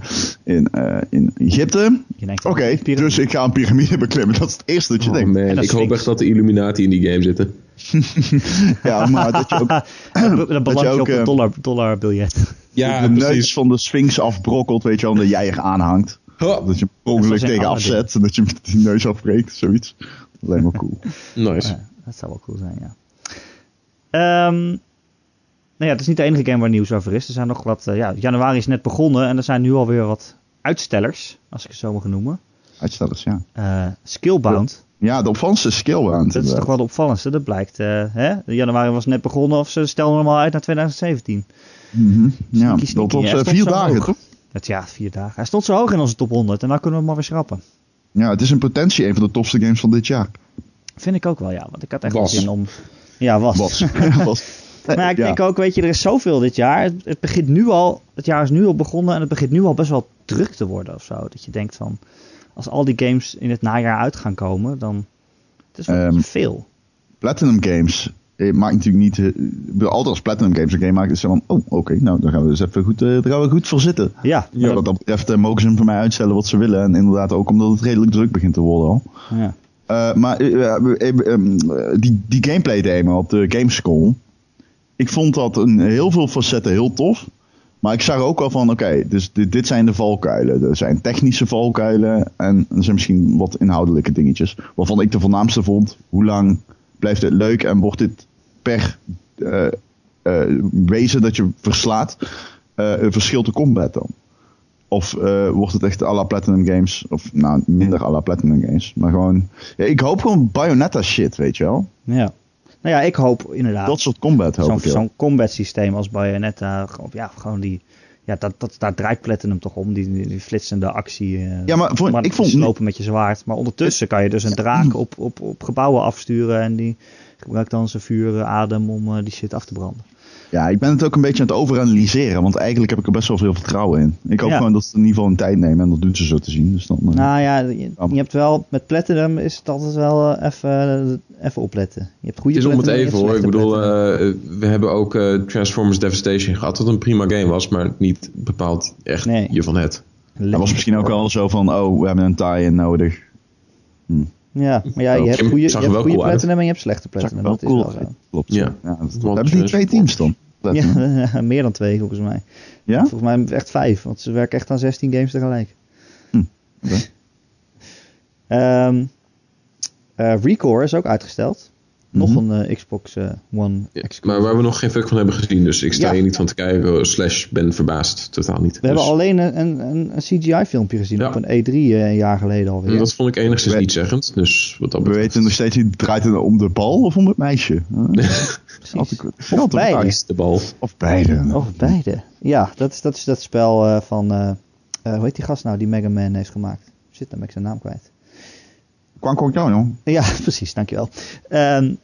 in, eh, in Egypte. Oké, dus ik ga een piramide beklimmen. Dat is het eerste dat je Oh denkt. man, ik hoop echt dat de Illuminati in die game zitten. <laughs> <laughs> Ja, maar dat je ook <laughs> dat beland je ook, op een dollar, dollarbiljet. Ja, de neus precies. van de Sphinx afbrokkelt, weet je wel, en dat jij er aanhangt. Dat je ongeluk tegen afzet en dat je met die neus afbreekt, zoiets. Alleen maar cool. nice. Ja, dat zou wel cool zijn, ja. Ehm, nou ja, het is niet de enige game waar nieuws over is. Er zijn nog wat, eh, ja, januari is net begonnen en er zijn nu alweer wat uitstellers, als ik het zo mag noemen. Uitstellers, ja. Eh, Skillbound, Ja, de opvallendste skill aan. dat is toch wel de opvallendste. Dat blijkt, eh, hè? januari was net begonnen of ze stellen hem al uit naar 2017. Mhm. Ja, Sneaky, dat was vier dagen, hoog. toch? Het, ja, vier dagen. Hij stond zo hoog in onze top 100 en nou kunnen we hem maar weer schrappen. Ja, het is in potentie een van de tofste games van dit jaar. Vind ik ook wel, ja. Want ik had echt Was. zin om... Ja, was. Was. <laughs> was. Maar ik Ja. denk ook, weet je, er is zoveel dit jaar. Het, het begint nu al, het jaar is nu al begonnen en het begint nu al best wel druk te worden of zo. Dat je denkt van, als al die games in het najaar uit gaan komen, dan het is wel een Ehm, veel. Platinum Games eh, maakt natuurlijk niet... eh, altijd als Platinum Games een game maakt, is het van... Oh, oké, nou, daar gaan we dus even goed, daar gaan we goed voor zitten. Ja, Ja, wat dat betreft eh, mogen ze hem van mij uitstellen wat ze willen. En inderdaad ook omdat het redelijk druk begint te worden al. ja. Eh, maar eh, eh, eh, eh, die, die gameplay demo op de Gamescom. Ik vond dat in heel veel facetten heel tof. Maar ik zag ook wel van, oké, dus dit, dit zijn de valkuilen. Er zijn technische valkuilen en er zijn misschien wat inhoudelijke dingetjes. Waarvan ik de voornaamste vond, hoe lang blijft het leuk en wordt dit per eh, eh, wezen dat je verslaat eh, een verschil te combat dan? Of wordt het echt à la Platinum Games? Of nou, minder à la Platinum Games. Maar gewoon... Ja, ik hoop gewoon Bayonetta shit, weet je wel? ja. Nou ja, ik hoop inderdaad Dat soort combat hoop zo'n ik zo'n combat systeem als Bayonetta. Ja, gewoon die... Ja, dat, dat, daar draait Platinum toch om, die, die, flitsende actie. eh, Ja, maar voor- ik vond- Slopen met je zwaard. Maar ondertussen kan je dus een draak op, op, op gebouwen afsturen. En die gebruikt dan zijn vuuradem om eh, die shit af te branden. Ja, ik ben het ook een beetje aan het overanalyseren, want eigenlijk heb ik er best wel veel vertrouwen in. Ik hoop Ja. gewoon dat ze in ieder geval een tijd nemen en dat doen ze zo te zien. Dus dan, eh, Nou ja, je, je hebt wel... Met Platinum is het altijd wel eh, even even opletten. Je hebt goede Het is om het even hoor. Ik bedoel, eh, we hebben ook eh, Transformers Devastation gehad. Wat een prima game was, maar niet bepaald echt Nee. je van het. dat was misschien ook wel zo van, oh, we hebben een tie-in nodig. Ja, maar ja, je hebt goede, je hebt goede cool uit. Platinum en je hebt slechte Platinum. wel Dat is wel zo. Klopt. Ja. ja dat, Want hebben die twee teams dan? <laughs> Ja, meer dan twee volgens mij. Ja? Volgens mij echt vijf, want ze werken echt aan 16 games tegelijk. Hm. <laughs> Ehm, eh, Recore is ook uitgesteld. Nog Mhm. een eh, Xbox eh, One Ja, maar waar we nog geen fuck van hebben gezien. Dus ik sta Ja. hier niet van te kijken. Slash ben verbaasd. Totaal niet. We hebben Dus, alleen een, een, een, CGI-filmpje gezien Ja. op een E3 eh, een jaar geleden alweer. Dat vond ik enigszins We- niet zeggend. Dus wat dat We weten nog steeds niet, draait het om de bal of om het meisje? <laughs> Huh? Precies. Altijd- Of beide. de bal. Of beide. Of beide. Ja, dat is dat, is dat spel eh, van... eh, eh, hoe heet die gast nou die Mega Man heeft gemaakt? Shit, dan ben ik zijn naam kwijt. Kwam jou, joh. Ja, <laughs> precies, dankjewel. Ehm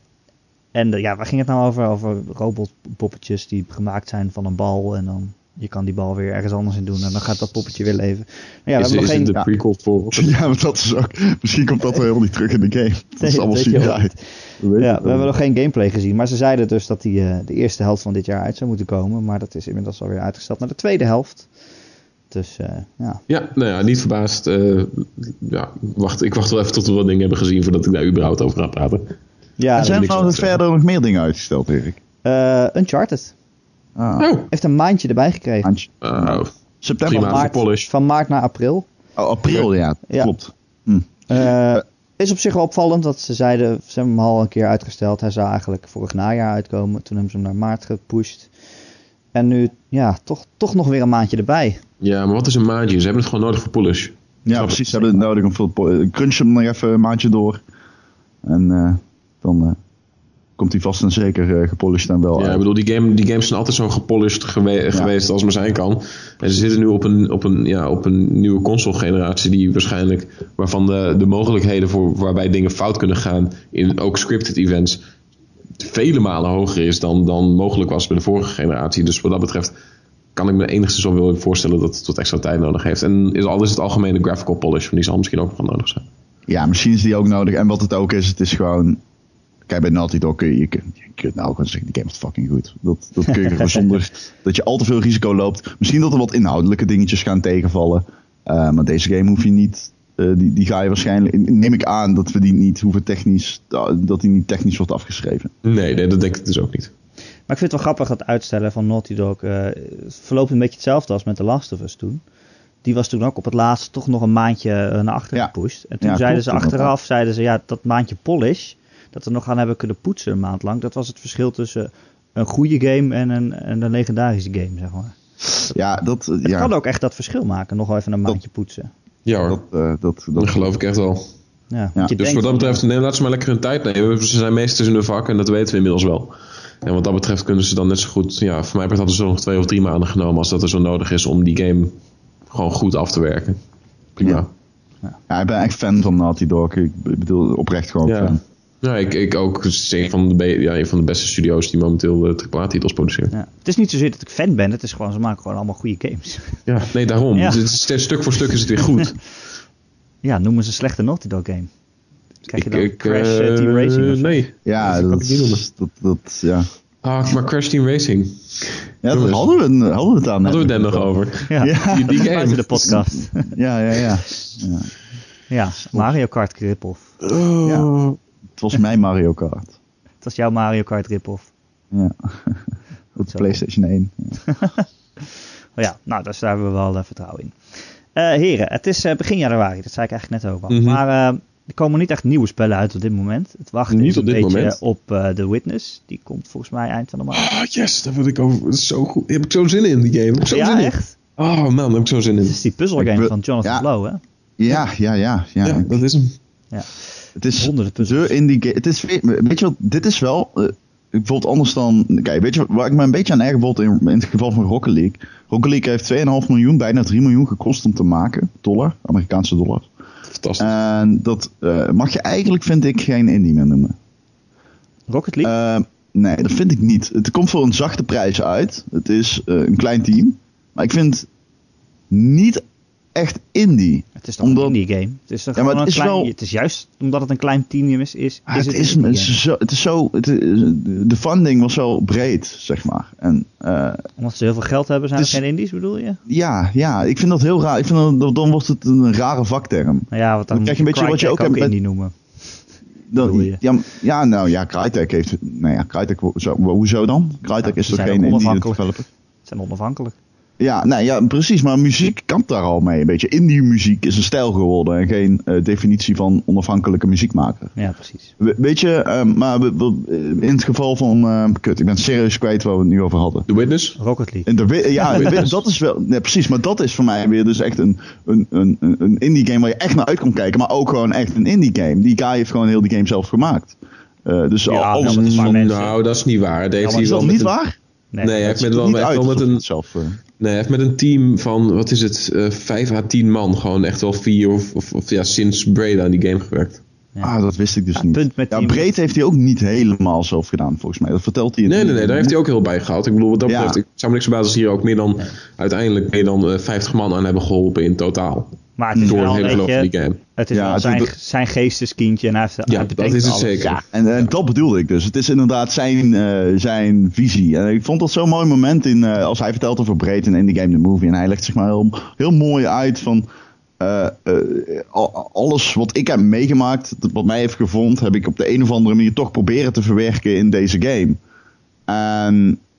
en eh, ja, waar ging het nou over? Over robotpoppetjes die gemaakt zijn van een bal. En dan je kan die bal weer ergens anders in doen. En dan gaat dat poppetje weer leven. Nou ja, we is hebben nog is geen... het de ja. prequel voor? <laughs> Ja, maar dat is ook... Misschien komt dat wel helemaal niet terug in de game. Dat is allemaal CGI. We Ja, we hebben nog geen gameplay gezien. Maar ze zeiden dus dat die eh, de eerste helft van dit jaar uit zou moeten komen. Maar dat is inmiddels alweer uitgesteld naar de tweede helft. Dus eh, ja. Ja, nou ja, niet verbaasd. Eh, ja, wacht, ik wacht wel even tot we wat dingen hebben gezien voordat ik daar überhaupt over ga praten. Ja, Er zijn trouwens te verder nog meer dingen uitgesteld, Erik. eh, Uncharted Ah, Oh, heeft een maandje erbij gekregen. maandje. eh, September. Van maart, van maart naar april. Oh, april, ja. Ja. Klopt. Eh, is op zich wel opvallend dat ze zeiden, ze hebben hem al een keer uitgesteld. Hij zou eigenlijk vorig najaar uitkomen. Toen hebben ze hem naar maart gepusht. En nu, ja, toch, toch nog weer een maandje erbij. ja, maar wat is een maandje? Ze hebben het gewoon nodig voor polish. Ja, Snap precies. Ze hebben het nodig om veel... po- Crunch hem nog even een maandje door. En eh, dan eh, komt hij vast en zeker eh, gepolished en wel Ja, ik bedoel, die, game, die games zijn altijd zo gepolished gewe- geweest als maar zijn kan. En ze zitten nu op een, op een, ja, op een nieuwe console-generatie die waarschijnlijk, waarvan de, de mogelijkheden voor waarbij dingen fout kunnen gaan in ook scripted events vele malen hoger is dan, dan mogelijk was bij de vorige generatie. Dus wat dat betreft kan ik me enigszins wel voorstellen dat het wat extra tijd nodig heeft. En is al is het algemene graphical polish, die zal misschien ook nog wel nodig zijn. Ja, misschien is die ook nodig. En wat het ook is, het is gewoon... Kijk, bij Naughty Dog kun je, je, kunt, je kunt nou gewoon zeggen, die game is fucking goed. Dat, dat kun je gewoon <laughs> zonder dat je al te veel risico loopt. Misschien dat er wat inhoudelijke dingetjes gaan tegenvallen. Eh, maar deze game hoef je niet... eh, die, die ga je waarschijnlijk... Neem ik aan dat we die niet hoeven technisch... Dat die niet technisch wordt afgeschreven. Nee, nee, dat denk ik dus ook niet. Maar ik vind het wel grappig dat uitstellen van Naughty Dog. eh, het verloopt een beetje hetzelfde als met The Last of Us toen. Die was toen ook op het laatst toch nog een maandje eh, naar achter Ja. gepusht. En toen Ja, zeiden klopt, ze achteraf, zeiden ze ja, dat maandje polish, dat we nog gaan hebben kunnen poetsen een maand lang. Dat was het verschil tussen een goede game en een, en een legendarische game, zeg maar. Ja, dat... Het ja, kan ook echt dat verschil maken, nog wel even een Dat- maandje poetsen. Ja hoor, dat, eh, dat, dat, dat geloof ik echt wel. Ja, je Dus wat dat betreft, nee, laten ze maar lekker hun tijd nemen. Ze zijn meesters in hun vak en dat weten we inmiddels wel. En wat dat betreft kunnen ze dan net zo goed... Ja, voor mij hadden ze nog twee of drie maanden genomen... als dat er zo nodig is om die game gewoon goed af te werken. Prima. Ja. Ja, ik ben echt fan van Naughty Dog. Ik bedoel, oprecht gewoon Ja, fan. Ja. ik, ik ook. Het is een van, de ja, een van de beste studio's die momenteel uh, AAA-titels produceren. ja. Het is niet zozeer dat ik fan ben, het is gewoon, ze maken gewoon allemaal goede games. Ja, nee, daarom. <laughs> Ja. Het is steeds stuk voor stuk is het weer goed. <laughs> ja, noemen ze een slechte Naughty Dog game. Krijg je dan ik, Crash eh, eh, Team Racing of? Nee. Ja, dat dat, dat, dat, ja. Ah, maar Crash Team Racing. Ja, daar hadden we, hadden we het aan. Hadden we het nog over. Ja, Ja. Die, game. de podcast. Ja, ja, ja. ja. ja, Mario Kart rip-off. Ja. Het was mijn Mario Kart. <laughs> Het was jouw Mario Kart rip-off. Ja. <laughs> Op de Zo. PlayStation 1. <laughs> Oh ja, nou, daar hebben we wel eh, vertrouwen in. Eh, heren, het is eh, begin januari, dat zei ik eigenlijk net ook al. Mhm. Maar eh, er komen niet echt nieuwe spellen uit op dit moment. Het wachten Niet is een op dit beetje moment. op eh The Witness. Die komt volgens mij eind van de maand. Ah, yes, daar wil ik over. Dat is zo goed. Daar heb ik zo zin in, die game. Heb ik zo ja, zin in. echt? Oh man, daar heb ik zo zin in. Het is die puzzelgame van Jonathan ja. Blow, hè? Ja, ja, ja. ja. Ja, dat is hem. Het is de indie. Het is, weet je wat, dit is wel... eh, bijvoorbeeld anders dan... Kijk, weet je waar ik me een beetje aan erg bijvoorbeeld in, in het geval van Rocket League. Rocket League heeft 2,5 miljoen, bijna 3 miljoen gekost om te maken. Dollar, Amerikaanse dollar. Fantastisch. En dat eh, mag je eigenlijk, vind ik, geen indie meer noemen. Rocket League? Eh, nee, dat vind ik niet. Het komt voor een zachte prijs uit. Het is een klein team. Maar ik vind niet echt indie. het is toch omdat- een indie game? Het is, toch Ja, maar gewoon het een is klein, wel- het is juist omdat het een klein team is, is, Ah, is het, het is, het zo, het is zo het is- de funding was wel breed, zeg maar. En eh, Omdat ze heel veel geld hebben, zijn Het er is- geen indies, bedoel je? ja, ja, ik vind dat heel raar. Ik vind dat, dan wordt het een rare vakterm. Nou ja, dan, Dan krijg je een beetje wat je ook hebt met- indie noemen. Dan, ja, ja, nou ja, Crytek heeft... Nou ja, Crytek, zo, hoezo dan? Crytek Ja, is toch geen ook indie developer? Ze zijn onafhankelijk. Ja, nee, ja, precies. Maar muziek kan daar al mee. Een beetje indie muziek is een stijl geworden. En geen eh, definitie van onafhankelijke muziekmaker. Ja, precies. We- weet je, ehm, maar we- we- in het geval van... ehm, kut, ik ben serieus kwijt waar we het nu over hadden. The Witness? Rocket League. In de, ja, <laughs> dat is wel... Nee, precies, maar dat is voor mij weer dus echt een, een, een, een- indie game waar je echt naar uit kan kijken. Maar ook gewoon echt een indie game. Die guy heeft gewoon heel die game zelf gemaakt. Eh, dus Ja, al- alles wel met is van... Nou, dat is niet waar. Dat hij Is wel dat niet een- waar? Nee, Nee, hij heeft met wel, echt wel met een, zelf... nee, hij heeft met een team van, wat is het, eh 5 à 10 man gewoon echt wel vier of, of, of ja, sinds Breda aan die game gewerkt. Ja. Ah, dat wist ik dus Ja, niet. punt met ja, die- Breed heeft hij ook niet helemaal zelf gedaan, volgens mij. Dat vertelt hij. in- Nee, nee, nee, daar heeft hij ook heel bij gehaald. Ik bedoel, wat dat Ja. betreft, ik zou me niks verbazen als hier ook meer dan, uiteindelijk meer dan eh, 50 man aan hebben geholpen in totaal. Maar het is Door wel het hele een beetje, die game. het is Ja, wel het zijn, doet- zijn geesteskindje en hij, heeft, Ja, hij dat is het alles. zeker. Ja, en, en dat bedoelde ik dus. Het is inderdaad zijn, eh, zijn visie. En ik vond dat zo'n mooi moment in, eh, als hij vertelt over Breed in Indie Game The Movie. En hij legt zeg maar heel, heel mooi uit van... eh, eh, al- alles wat ik heb meegemaakt, wat mij heeft gevonden, heb ik op de een of andere manier toch proberen te verwerken in deze game. En eh,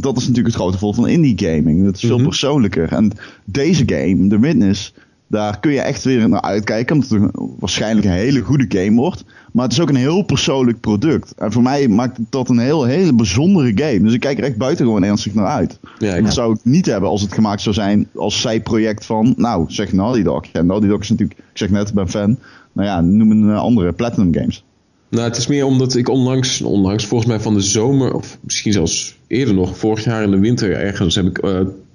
dat is natuurlijk het grote voordeel van indie gaming. Dat is veel Mhm. persoonlijker. En deze game, The Witness, daar kun je echt weer naar uitkijken. Omdat het een- waarschijnlijk een hele goede game wordt. Maar het is ook een heel persoonlijk product. En voor mij maakt dat een heel, hele bijzondere game. Dus ik kijk er echt buitengewoon ernstig naar uit. Ja, ik, Dat zou ik niet hebben als het gemaakt zou zijn als zijproject van, nou, zeg Naughty Dog. Ja, Naughty Dog is natuurlijk, ik zeg net, ik ben fan. Nou ja, noem een eh, andere Platinum Games. Nou, het is meer omdat ik onlangs, onlangs volgens mij van de zomer, of misschien zelfs eerder nog, vorig jaar in de winter ergens, heb ik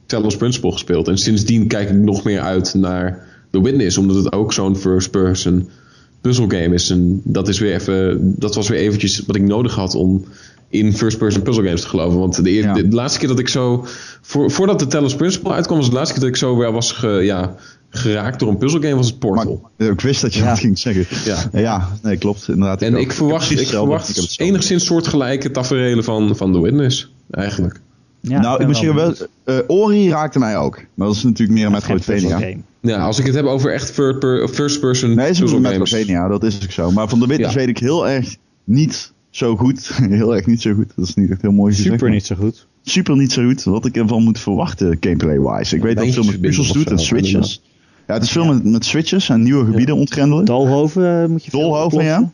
Talos Principle gespeeld. En sindsdien kijk ik nog meer uit naar The Witness, omdat het ook zo'n first-person puzzelgame is. En dat, is weer even, dat was weer eventjes wat ik nodig had om in first-person puzzle games te geloven. Want de, Ja. de, de laatste keer dat ik zo, voor, voordat de Talos Principle uitkwam, was de laatste keer dat ik zo wel was ge- ja, geraakt door een puzzelgame, was het Maar Portal. ik wist dat je Ja. dat ging zeggen. Ja. Ja, nee, klopt. Inderdaad. En ook. ik verwacht, ik verwacht Ik enigszins soortgelijke tafereelen van, van The Witness, eigenlijk. Ja, nou, ik zeggen, wel, benieuwd. eh, Ori raakte mij ook. Maar dat is natuurlijk meer een Het Metroidvania. Ja, als ik het heb over echt third per- first-person Nee, het is een puzzelgames. Metroidvania, dat is ook zo. Maar van de Witness Ja. weet ik heel erg niet zo goed. <laughs> heel erg niet zo goed. Dat is niet echt heel mooi gezegd. Super niet zo goed. Super niet zo goed. Wat ik ervan moet verwachten, gameplay-wise. Ik weet dat het veel met puzzels doet en switches. Ja, het is veel met, met switches en nieuwe gebieden ontgrendelen. Dolhoven eh, moet je veel Dolhoven, ja.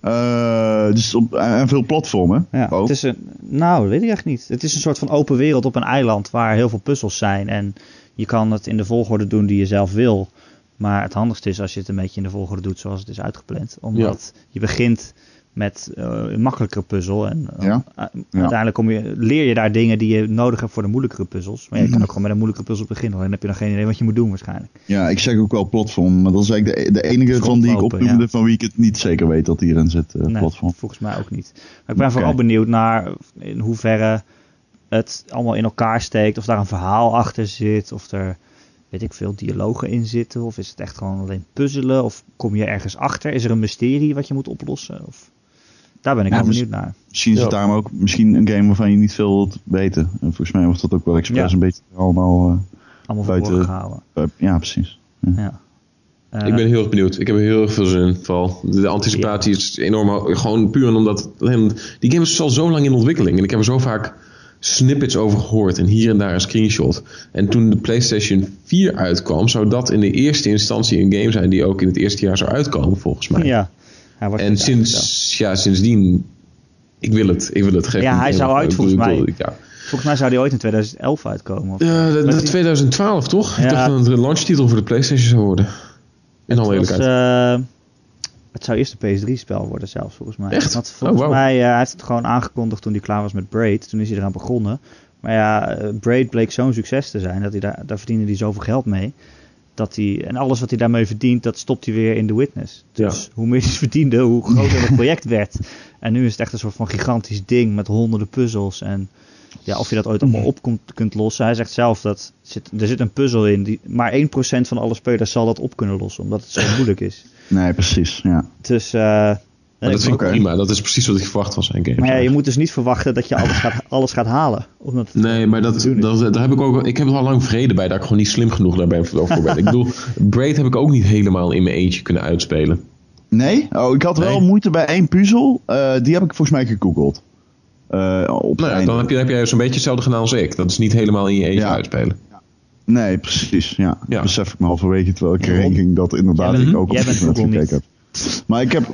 Eh, dus op, en en veel platformen. Ja, ook. het is een, nou, dat weet ik echt niet. Het is een soort van open wereld op een eiland waar heel veel puzzels zijn. En je kan het in de volgorde doen die je zelf wil. Maar het handigste is als je het een beetje in de volgorde doet zoals het is uitgepland. Omdat je begint met eh, een makkelijkere puzzel. En eh, Ja. uh, uiteindelijk kom je, leer je daar dingen die je nodig hebt voor de moeilijkere puzzels. Maar je Mhm. kan ook gewoon met een moeilijke puzzel beginnen. Dan heb je nog geen idee wat je moet doen waarschijnlijk. Ja, ik zeg ook wel platform. Maar dat is eigenlijk de, de enige van die ik opnoemde ja. van wie ik het niet zeker weet dat die erin zit. eh, Nee, platform. volgens mij ook niet. Maar ik ben vooral benieuwd naar in hoeverre het allemaal in elkaar steekt. Of daar een verhaal achter zit. Of er, weet ik veel, dialogen in zitten. Of is het echt gewoon alleen puzzelen. Of kom je ergens achter? Is er een mysterie wat je moet oplossen? Of, daar ben ik wel benieuwd naar. Misschien is het Ja. daarom ook misschien een game waarvan je niet veel wilt weten. En volgens mij wordt dat ook wel expres Ja. een beetje allemaal... eh, Allemaal Buiten- gehouden. eh, ja, precies. Ja. Eh, Ik ben heel erg benieuwd. Ik heb er heel erg veel zin in. Vooral. De, anticipatie is enorm hoog. Gewoon puur omdat... Die game is al zo lang in ontwikkeling. En ik heb er zo vaak snippets over gehoord. En hier en daar een screenshot. En toen de PlayStation 4 uitkwam... zou dat in de eerste instantie een game zijn... die ook in het eerste jaar zou uitkomen, volgens mij. ja. En sinds, ja, sindsdien... Ik wil het. Ik wil het. Geef Ja, hij zou uit volgens mij. Ja. Volgens mij zou die ooit in 2011 uitkomen. Of, Ja, de, de Met die- 2012 toch? Ja. Ik dacht dat het een launchtitel voor de PlayStation zou worden. In alle eerlijkheid. eh, Het zou eerst een PS3-spel worden zelfs, volgens mij. Echt? Want volgens Oh, wauw. mij, eh, hij heeft het gewoon aangekondigd toen hij klaar was met Braid. Toen is hij eraan begonnen. Maar ja, eh, Braid bleek zo'n succes te zijn, dat hij daar, daar verdiende hij zoveel geld mee. Dat hij, en alles wat hij daarmee verdient, dat stopt hij weer in The Witness. Dus hoe meer hij verdiende, hoe <laughs> groter het project werd. En nu is het echt een soort van gigantisch ding met honderden puzzels. En ja, of je dat ooit allemaal op kunt, kunt lossen. Hij zegt zelf dat zit, er zit een puzzel in. Die, maar 1% van alle spelers zal dat op kunnen lossen, omdat het zo <laughs> moeilijk is. Nee, precies. Ja. Dus, eh, Maar dat vind ik prima. Dat is precies wat ik verwacht van zijn game. maar ja, je moet dus niet verwachten dat je alles gaat, <laughs> alles gaat halen. Omdat het Nee, maar dat, dat, daar heb ik ook. Ik heb er al lang vrede bij dat ik gewoon niet slim genoeg daarbij voor ben. ik bedoel, <laughs> Braid heb ik ook niet helemaal in mijn eentje kunnen uitspelen. Nee? Oh, ik had wel Nee. moeite bij één puzzel. Eh, die heb ik volgens mij gegoogeld. Eh, op Nou ja, dan heb je, heb jij zo'n beetje hetzelfde gedaan als ik. Dat is niet helemaal in je eentje Ja. uitspelen. Nee, precies. Ja. Besef ik me halverwege terwijl ik ranking dat inderdaad ik ook op internet gekeken heb. Maar ik heb...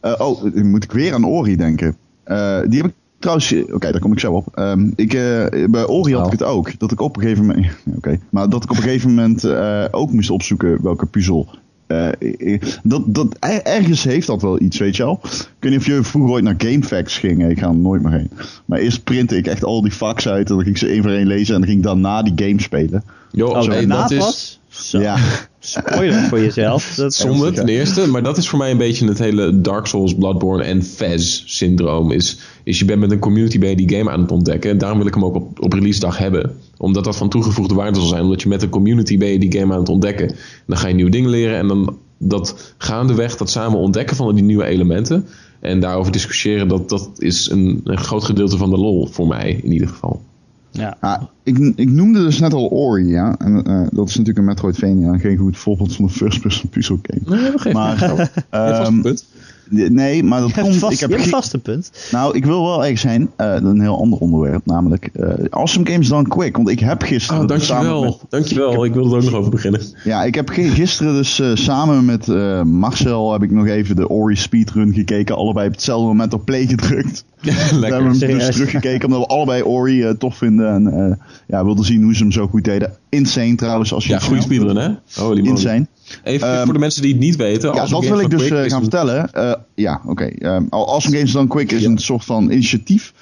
eh, oh, dan moet ik weer aan Ori denken. Eh, die heb ik trouwens... Oké, daar kom ik zo op. Ehm, ik, eh, bij Ori had ik het ook. Dat ik op een gegeven moment... <laughs> Oké. maar dat ik op een gegeven moment eh, ook moest opzoeken welke puzzel... eh, eh, dat, dat, er- ergens heeft dat wel iets, weet je wel. Ik weet niet of je vroeger ooit naar GameFAQs ging. Ik ga er nooit meer heen. Maar eerst printte ik echt al die facts uit. En dan ging ik ze één voor één lezen. En dan ging ik daarna die game spelen. Jo, Oh, dat is pas? Zo, Ja. spoiler voor jezelf. Dat, zonde ten eerste. Maar dat is voor mij een beetje het hele Dark Souls, Bloodborne en Fez syndroom. Is, is je bent met een community bij die game aan het ontdekken. En daarom wil ik hem ook op, op release dag hebben. Omdat dat van toegevoegde waarde zal zijn. Omdat je met een community ben je die game aan het ontdekken. En dan ga je nieuwe dingen leren. En dan dat gaandeweg dat samen ontdekken van die nieuwe elementen. En daarover discussiëren. Dat, dat is een, een groot gedeelte van de lol voor mij in ieder geval. Ja. Ah, ik, ik noemde dus net al Ori, ja. En eh, dat is natuurlijk een Metroidvania. Geen goed voorbeeld van een first-person puzzel game. Nee, dat Maar, een punt. nee, maar dat komt... vast, ik heb je hebt ge- vast een punt. Nou, ik wil wel erg zijn. eh, een heel ander onderwerp, namelijk eh, Awesome Games Done Quick. Want ik heb gisteren... Oh, samen dankjewel. met- Dankjewel. Ik wilde er ook nog over beginnen. ja, ik heb gisteren dus eh, samen met eh, Marcel... heb ik nog even de Ori speedrun gekeken. Allebei op hetzelfde moment op play gedrukt. <laughs> We hebben Lekker. hem Serieus? dus teruggekeken omdat we allebei Ori eh, tof vinden. En eh, ja, wilden zien hoe ze hem zo goed deden. Insane trouwens. Als je Ja, goede speedrun, hè? Holy. Insane. Even Ehm, voor de mensen die het niet weten. Ja, dat wil ik dus eh, gaan een- vertellen. Ja, oké. Ehm, awesome Games Done Quick is Ja. een soort van initiatief.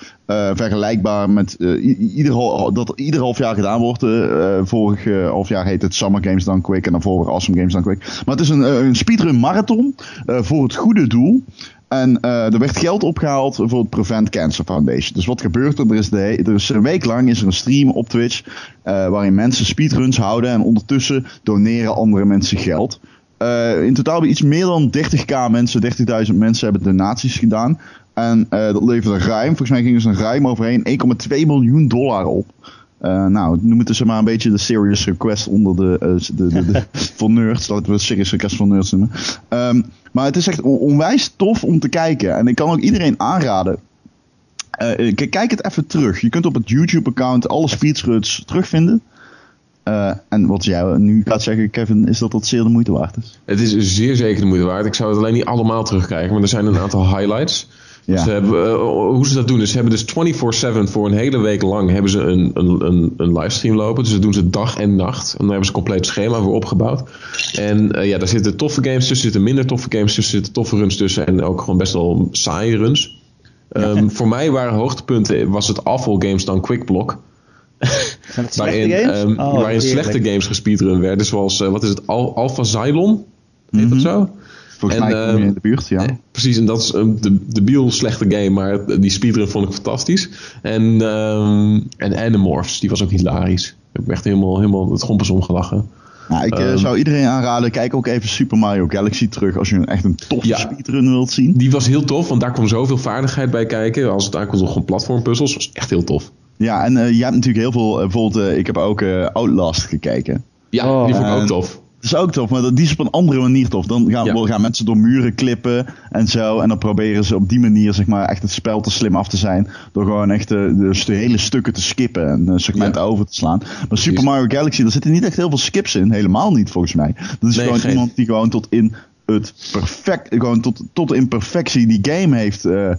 vergelijkbaar met ieder, dat ieder half jaar gedaan wordt. vorig half jaar heet het Summer Games Done Quick. En dan vorig Awesome Games Done Quick. Maar het is een, een speedrun marathon voor het goede doel. En eh, er werd geld opgehaald voor het Prevent Cancer Foundation. Dus wat gebeurt er? Er is, een week lang is er een stream op Twitch. eh, waarin mensen speedruns houden. En ondertussen doneren andere mensen geld. Eh, in totaal hebben iets meer dan 30k mensen, 30.000 mensen hebben donaties gedaan. En dat leverde ruim, volgens mij gingen ze er ruim overheen, 1,2 miljoen dollar op. Eh, nou, noem het dus maar een beetje de serious request onder de, eh, de, de, de <laughs> voor nerds. Laten we het serious request voor nerds noemen. Ehm, maar het is echt on- onwijs tof om te kijken. En ik kan ook iedereen aanraden. Eh, kijk het even terug. Je kunt op het YouTube-account alle speedruns terugvinden. En wat jij nu gaat zeggen, Kevin, is dat dat zeer de moeite waard is. Het is zeer zeker de moeite waard. Ik zou het alleen niet allemaal terugkijken, maar er zijn een aantal highlights. Ja. Ze hebben, eh, hoe ze dat doen, is ze hebben dus 24-7 voor een hele week lang hebben ze een, een, een, een livestream lopen. Dus dat doen ze dag en nacht. En daar hebben ze een compleet schema voor opgebouwd. En eh, ja, daar zitten toffe games tussen, zitten minder toffe games tussen, zitten toffe runs tussen en ook gewoon best wel saaie runs. Ehm, voor mij waren hoogtepunten, was het Awful Games dan Quick Block. <laughs> Waarin, games? ehm, Oh, waarin slechte games gespeedrun werden. Zoals, eh, wat is het, Al Alpha Xylon? Heet dat zo? Volgens En, mij kom je ehm, in de buurt, ja. Eh, Precies, en dat is een de, debiel slechte game, maar die speedrun vond ik fantastisch. En, ehm en Animorphs, die was ook hilarisch. Ik heb echt helemaal, helemaal het gompers omgelachen. Nou, ik eh, ehm, zou iedereen aanraden, kijk ook even Super Mario Galaxy terug als je echt een toffe Ja. speedrun wilt zien. Die was heel tof, want daar kwam zoveel vaardigheid bij kijken. Als het aankomt op gewoon platformpuzzels, was echt heel tof. Ja, en eh, je hebt natuurlijk heel veel, bijvoorbeeld, ik heb ook Outlast gekeken. Ja, Oh. die vond ik ook tof. Dat is ook tof, maar dat, die is op een andere manier tof. Dan gaan, Ja. gaan mensen door muren klippen en zo. En dan proberen ze op die manier zeg maar, echt het spel te slim af te zijn. Door gewoon echt de, de, de hele stukken te skippen en eh, segmenten Ja. over te slaan. Maar Super Mario Galaxy, daar zitten niet echt heel veel skips in. Helemaal niet volgens mij. Dat is Nee, gewoon geen. iemand die gewoon tot in het perfect, gewoon tot, tot in perfectie die game heeft eh, eh,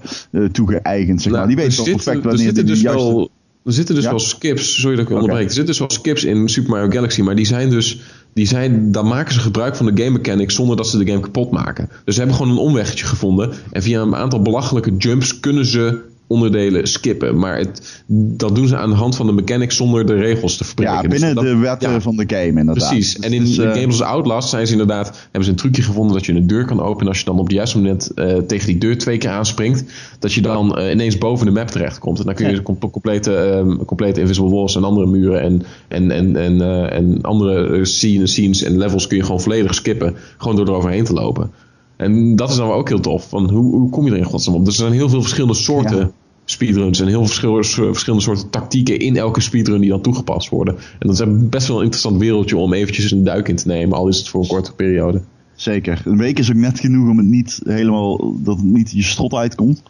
toegeëigend. Zeg maar. Nou, die weet er toch perfect er wanneer zitten die dus juiste... wel, er zitten dus Ja? wel skips, sorry dat ik onderbreek. Oké. Er zitten dus wel skips in Super Mario Galaxy, maar die zijn dus die zijn, dan maken ze gebruik van de game mechanics zonder dat ze de game kapot maken. Dus ze hebben gewoon een omweggetje gevonden. En via een aantal belachelijke jumps kunnen ze onderdelen skippen. Maar het, dat doen ze aan de hand van de mechanics zonder de regels te verprikken. Ja, Dus binnen dat- de wetten ja, van de game inderdaad. Precies. En in Dus, de eh, games als Outlast zijn ze inderdaad, hebben ze een trucje gevonden dat je een deur kan openen. Als je dan op het juiste moment eh, tegen die deur twee keer aanspringt, dat je dan eh, ineens boven de map terechtkomt. En dan kun je Ja. com- complete, ehm, complete invisible walls en andere muren en, en, en, en, en andere scenes, scenes en levels kun je gewoon volledig skippen. Gewoon door eroverheen te lopen. En dat is dan ook heel tof. Van hoe, hoe kom je er in godsnaam op? Dus er zijn heel veel verschillende soorten Ja. Speedruns en heel veel verschillende, soorten tactieken in elke speedrun die dan toegepast worden. En dat is best wel een interessant wereldje om eventjes een duik in te nemen, al is het voor een korte periode. Zeker. Een week is ook net genoeg om het niet helemaal, dat het niet je strot uitkomt.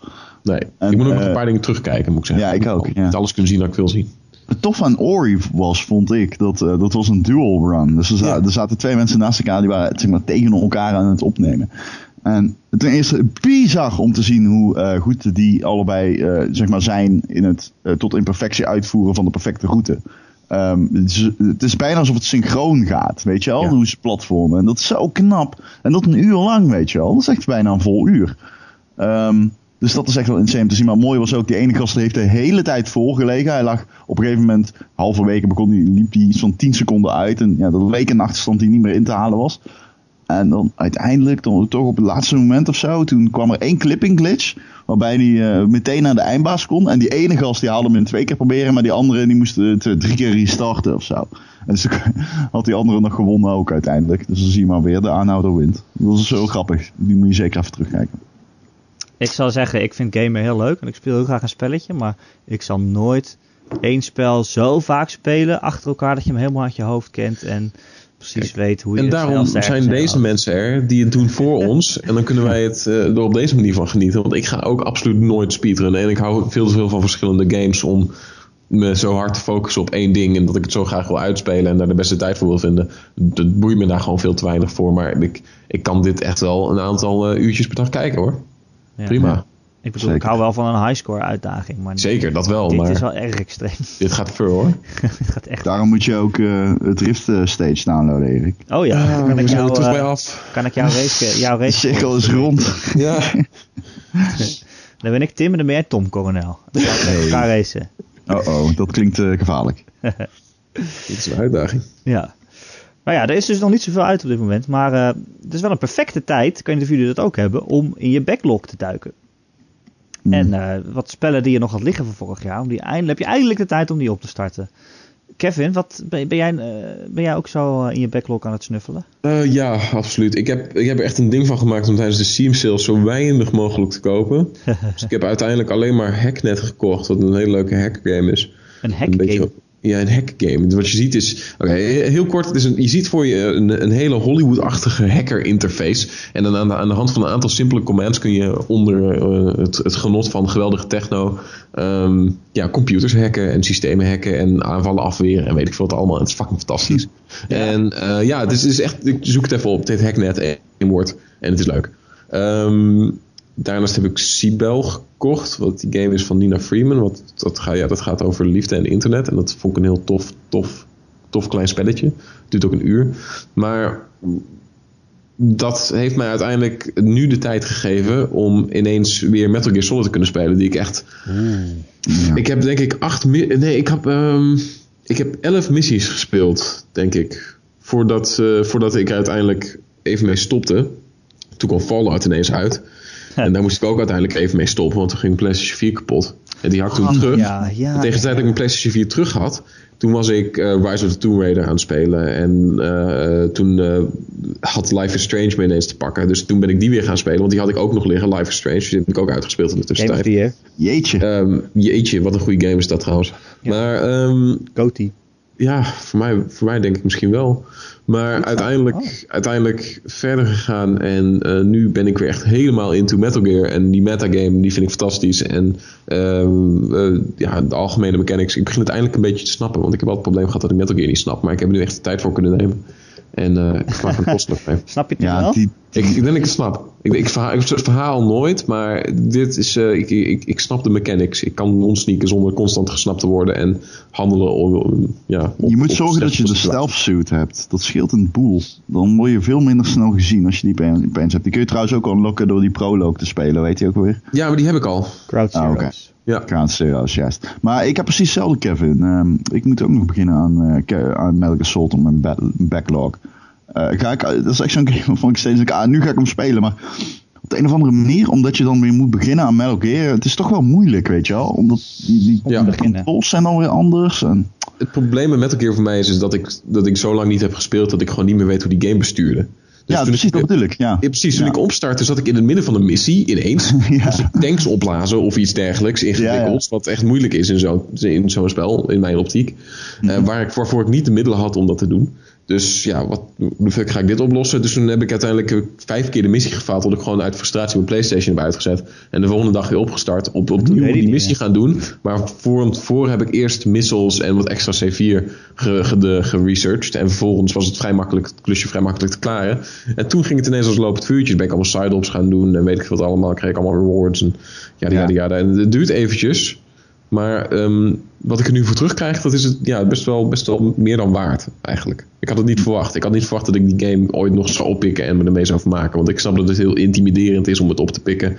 Nee, En, ik moet ook nog eh, een paar dingen terugkijken, moet ik zeggen. ja, ik ook, moet ja. Alles kunnen zien dat ik wil zien. Het tof aan Ori was, vond ik, dat, eh, dat was een dual run. Dus er, Ja. er zaten twee mensen naast elkaar die waren zeg maar, tegen elkaar aan het opnemen. En ten eerste bizar om te zien hoe eh, goed die allebei eh, zeg maar zijn in het eh, tot in perfectie uitvoeren van de perfecte route. Ehm, het, is, het is bijna alsof het synchroon gaat, weet je wel, Ja. hoe ze platformen. En dat is zo knap. En dat een uur lang, weet je wel. Dat is echt bijna een vol uur. Ehm, dus dat is echt wel insane te zien. Maar mooi was ook, die ene gast heeft de hele tijd volgelegen. Hij lag op een gegeven moment, halverwege begon die, liep hij iets van 10 seconden uit. En ja, dat leek een achterstand die niet meer in te halen was. En dan uiteindelijk, toch op het laatste moment of zo, toen kwam er één clipping glitch. Waarbij hij eh, meteen naar de eindbaas kon. En die ene gast die haalde hem in twee keer proberen. Maar die andere die moest het eh, drie keer restarten of zo. En dus <laughs> had die andere nog gewonnen ook uiteindelijk. Dus dan zie je maar weer, de aanhouder wint. Dat is zo grappig. Die moet je zeker even terugkijken. Ik zal zeggen, ik vind gamen heel leuk en ik speel heel graag een spelletje, maar ik zal nooit één spel zo vaak spelen achter elkaar dat je hem helemaal uit je hoofd kent en precies Kijk, weet hoe je En het daarom snelst ergens zijn deze mensen er die het doen voor <laughs> ons. En dan kunnen wij het eh, er op deze manier van genieten. Want ik ga ook absoluut nooit speedrunnen. En ik hou veel te veel van verschillende games om me zo hard te focussen op één ding. En dat ik het zo graag wil uitspelen en daar de beste tijd voor wil vinden. Dat boeit me daar gewoon veel te weinig voor. Maar ik, ik kan dit echt wel een aantal eh, uurtjes per dag kijken hoor. Ja. Prima. Ik bedoel, ik hou wel van een highscore uitdaging, maar Zeker, dat wel. dit maar is wel erg extreem. <laughs> dit gaat ver hoor. <laughs> dit gaat echt... Daarom moet je ook eh, het Rift eh, stage downloaden, Erik. Oh ja, kan, ik jou, bij af. kan ik jouw race... <laughs> Jouw De race cirkel is rond. Ja. dan ben ik Tim en dan ben jij Tom Coronel. We elkaar racen. Oh oh, dat klinkt eh, gevaarlijk. Dit is een uitdaging. Ja. Nou ja, er is dus nog niet zoveel uit op dit moment. Maar eh, het is wel een perfecte tijd, weet niet of jullie dat ook hebben, om in je backlog te duiken. Hmm. En eh, wat spellen die je nog had liggen van vorig jaar, om die eindelijk, heb je eindelijk de tijd om die op te starten. Kevin, wat, ben, ben jij, eh, ben jij ook zo eh, in je backlog aan het snuffelen? Ja, absoluut. Ik heb, ik heb er echt een ding van gemaakt om tijdens de Steam sales zo weinig mogelijk te kopen. <laughs> dus ik heb uiteindelijk alleen maar Hacknet gekocht, wat een hele leuke hackgame is. Een Een hack beetje- game. Ja, een hackgame. Wat je ziet is... Oké, heel kort. Het is een, je ziet voor je een, een hele Hollywood-achtige hacker interface. En dan aan de, aan de hand van een aantal simpele commands kun je onder eh, het, het genot van geweldige techno... ehm, ja, computers hacken en systemen hacken en aanvallen afweren en weet ik veel wat allemaal. Het is fucking fantastisch. En eh, ja, het is, het is echt... Ik zoek het even op. Dit hacknet één woord. En het is leuk. Ehm, daarnaast heb ik Cibel gekocht. Wat die game is van Nina Freeman. Wat, dat, gaat, ja, dat gaat over liefde en internet. En dat vond ik een heel tof, tof, tof klein spelletje. Duurt ook een uur. Maar dat heeft mij uiteindelijk nu de tijd gegeven om ineens weer Metal Gear Solid te kunnen spelen. Die ik echt... Ja. Ik heb denk ik acht... Nee, ik heb, ehm, ik heb elf missies gespeeld, denk ik. Voordat, eh, voordat ik uiteindelijk even mee stopte. Toen kwam Fallout ineens uit. <laughs> En daar moest ik ook uiteindelijk even mee stoppen, want toen ging mijn PlayStation 4 kapot. En die had ik toen Oh, terug. Ja, ja. En tegen de tijd dat ik mijn PlayStation 4 terug had, toen was ik eh Rise of the Tomb Raider aan het spelen. En eh, toen eh, had Life is Strange me ineens te pakken. Dus toen ben ik die weer gaan spelen, want die had ik ook nog liggen, Life is Strange. Dus die heb ik ook uitgespeeld in de Game of the tussentijd. Year. Jeetje. Ehm, jeetje, wat een goede game is dat trouwens. Ja. Maar ehm, Goatee. Ja, voor mij, voor mij denk ik misschien wel. Maar uiteindelijk, uiteindelijk verder gegaan. En eh, nu ben ik weer echt helemaal into Metal Gear. En die metagame, die vind ik fantastisch. En ehm, eh, ja, de algemene mechanics. Ik begin het eindelijk een beetje te snappen. Want ik heb altijd het probleem gehad dat ik Metal Gear niet snap. Maar ik heb er nu echt de tijd voor kunnen nemen. En eh ik maak er kostelijk mee. Snap je het ja, wel? die, Ik, ik denk dat ik het snap. Ik, ik, verhaal, ik verhaal nooit, maar dit is, eh, ik, ik, ik snap de mechanics. Ik kan onsneaken zonder constant gesnapt te worden en handelen. om- ja, op- je moet zorgen dat je de stealth suit hebt. Dat scheelt een boel. Dan word je veel minder snel gezien als je die opeens hebt. Die kun je trouwens ook unlocken door die prologue te spelen, weet je ook weer. Ja, maar die heb ik al. Crowd Ah, oké. Ja. Zeroes, juist. Maar ik heb precies hetzelfde, Kevin. Ehm, ik moet ook nog beginnen aan, eh Ke- aan Metal Gear Solid op mijn ba- backlog. Eh, ga ik, dat is echt zo'n <laughs> game waarvan ik steeds denk, ah, nu ga ik hem spelen. Maar op de een of andere manier, omdat je dan weer moet beginnen aan Metal Gear, het is toch wel moeilijk, weet je wel. Omdat die, die Ja. controls zijn dan weer anders. En, Het probleem met Metal Gear voor mij is, is dat, ik, dat ik zo lang niet heb gespeeld dat ik gewoon niet meer weet hoe die game bestuurde. Dus ja, toen precies, ik, dat bedoel ik. Ja. Ja, precies. Toen Ja. ik opstartte zat ik in het midden van een missie ineens. <laughs> Ja. Dus tanks opblazen of iets dergelijks ingewikkelds. Wat echt moeilijk is in zo'n in zo'n spel, in mijn optiek. Mhm. Eh, waar ik, waarvoor ik niet de middelen had om dat te doen. Dus ja, wat, hoe fuck ga ik dit oplossen? Dus toen heb ik uiteindelijk vijf keer de missie gefaald. Dat ik gewoon uit frustratie mijn Playstation heb uitgezet. En de volgende dag weer opgestart. Op, opnieuw die missie gaan doen. Maar voor, voor heb ik eerst missiles en wat extra C4 ge, ge, de- geresearched. En vervolgens was het vrij makkelijk, het klusje vrij makkelijk te klaren. En toen ging het ineens als lopend vuurtje. Ben ik allemaal side-ops gaan doen en weet ik wat allemaal. Kreeg ik allemaal rewards en ja, ja, Ja. ja. En het duurt eventjes. Maar ehm, wat ik er nu voor terugkrijg, dat is het ja, best, wel, best wel meer dan waard eigenlijk. Ik had het niet verwacht. Ik had niet verwacht dat ik die game ooit nog zou oppikken en me ermee zou vermaken. Want ik snap dat het heel intimiderend is om het op te pikken.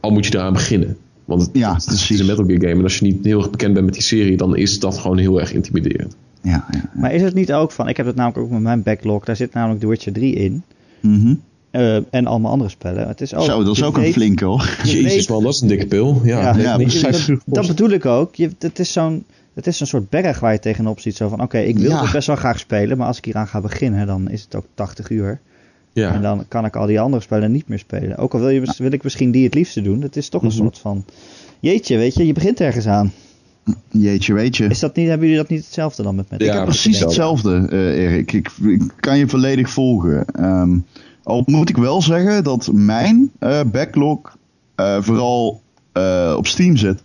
Al moet je eraan beginnen. Want het, Ja, het is precies. een Metal Gear game. En als je niet heel erg bekend bent met die serie, dan is dat gewoon heel erg intimiderend. Ja, ja, ja. Maar is het niet ook van, ik heb het namelijk ook met mijn backlog, daar zit namelijk The Witcher 3 in. Mhm. Eh, en allemaal andere spellen. Het is ook, Zo, dat is ook een flinke hoor. je Jezus weet- man, dat is een dikke pil. Ja, Ja, Dat bedoel ik ook. Je, het, is zo'n, het is een soort berg waar je tegenop ziet. Zo van, oké, ik wil Ja. het best wel graag spelen. Maar als ik hieraan ga beginnen, dan is het ook 80 uur. Ja. En dan kan ik al die andere spellen niet meer spelen. Ook al wil, je, wil ik misschien die het liefste doen. Het is toch een Mhm. soort van... Jeetje, weet je, je begint ergens aan. Jeetje, weet je. Is dat niet, hebben jullie dat niet hetzelfde dan met met Ja, ik heb precies hetzelfde, eh, Erik. Ik, ik kan je volledig volgen. Ehm, al moet ik wel zeggen dat mijn eh, backlog eh, vooral eh, op Steam zit.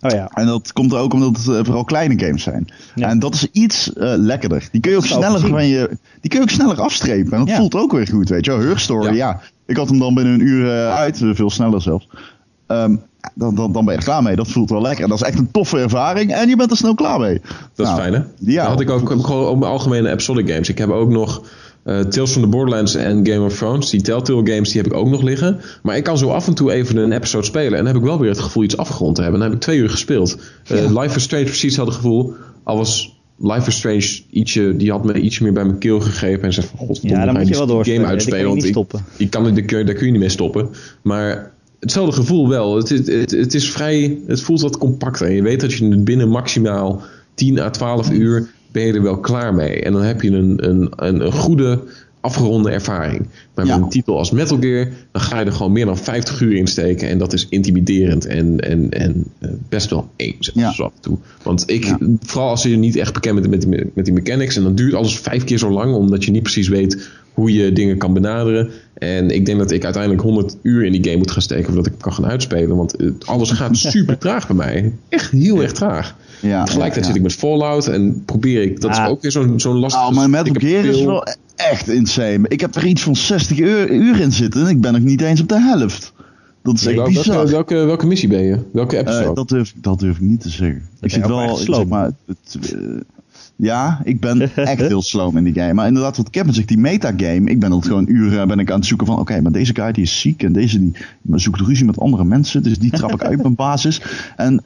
Oh ja. En dat komt er ook omdat het vooral kleine games zijn. Ja. En dat is iets eh, lekkerder. Die kun je ook sneller van je, die kun je ook sneller afstrepen. En dat Ja. voelt ook weer goed, weet je wel. Story, Ja. ja. Ik had hem dan binnen een uur eh, uit, veel sneller zelfs. Ehm, dan, dan, dan ben je er klaar mee. Dat voelt wel lekker. Dat is echt een toffe ervaring. En je bent er snel klaar mee. Dat Nou, is fijn, hè? Ja. Dat had ik ook, gewoon op mijn algemene Episodic games. Ik heb ook nog eh, Tales from the Borderlands en Game of Thrones. Die Telltale games die heb ik ook nog liggen. Maar ik kan zo af en toe even een episode spelen. En dan heb ik wel weer het gevoel iets afgerond te hebben. Dan heb ik twee uur gespeeld. Eh, Life is Strange precies hetzelfde gevoel. Al was Life is Strange ietsje... Die had me ietsje meer bij mijn keel gegrepen. En zei van... God, Ja, dan moet je wel doorspelen. game uitspelen. want niet ik, stoppen. ik kan, daar kun je- daar kun je niet mee stoppen. Maar hetzelfde gevoel wel. Het, het, het, het is vrij... Het voelt wat compacter. En je weet dat je binnen maximaal 10 à 12 uur... ben je er wel klaar mee. En dan heb je een, een, een, een goede afgeronde ervaring. Maar Ja. met een titel als Metal Gear... dan ga je er gewoon meer dan 50 uur in steken. En dat is intimiderend en, en, en eh, best wel eng zelfs Ja. zo af en toe. Want ik, Ja. vooral als je niet echt bekend bent met die, met die mechanics... en dan duurt alles vijf keer zo lang... omdat je niet precies weet hoe je dingen kan benaderen. En ik denk dat ik uiteindelijk 100 uur in die game moet gaan steken... voordat ik hem kan gaan uitspelen. Want eh, alles gaat <laughs> super traag bij mij. Echt heel erg traag. Ja, Tegelijkertijd ja, zit ik met Fallout en probeer ik... Dat is ook weer zo'n zo'n lastige... Nou, maar Metal heb Gear is wel echt insane. Ik heb er iets van 60 uur, uur in zitten en ik ben nog niet eens op de helft. Dat is echt bizar. welke, welke, welke missie ben je? Welke episode? Eh, dat, durf, ik- dat durf ik niet te zeggen. ik zit wel, echt zeg maar, het, eh, ja, ik ben <laughs> echt heel sloom in die game. Maar inderdaad, wat Kevin zegt, die metagame, ik ben dat gewoon uren ben ik aan het zoeken van, oké, maar deze guy die is ziek en deze die zoekt ruzie met andere mensen, dus die trap ik uit mijn <laughs> basis. En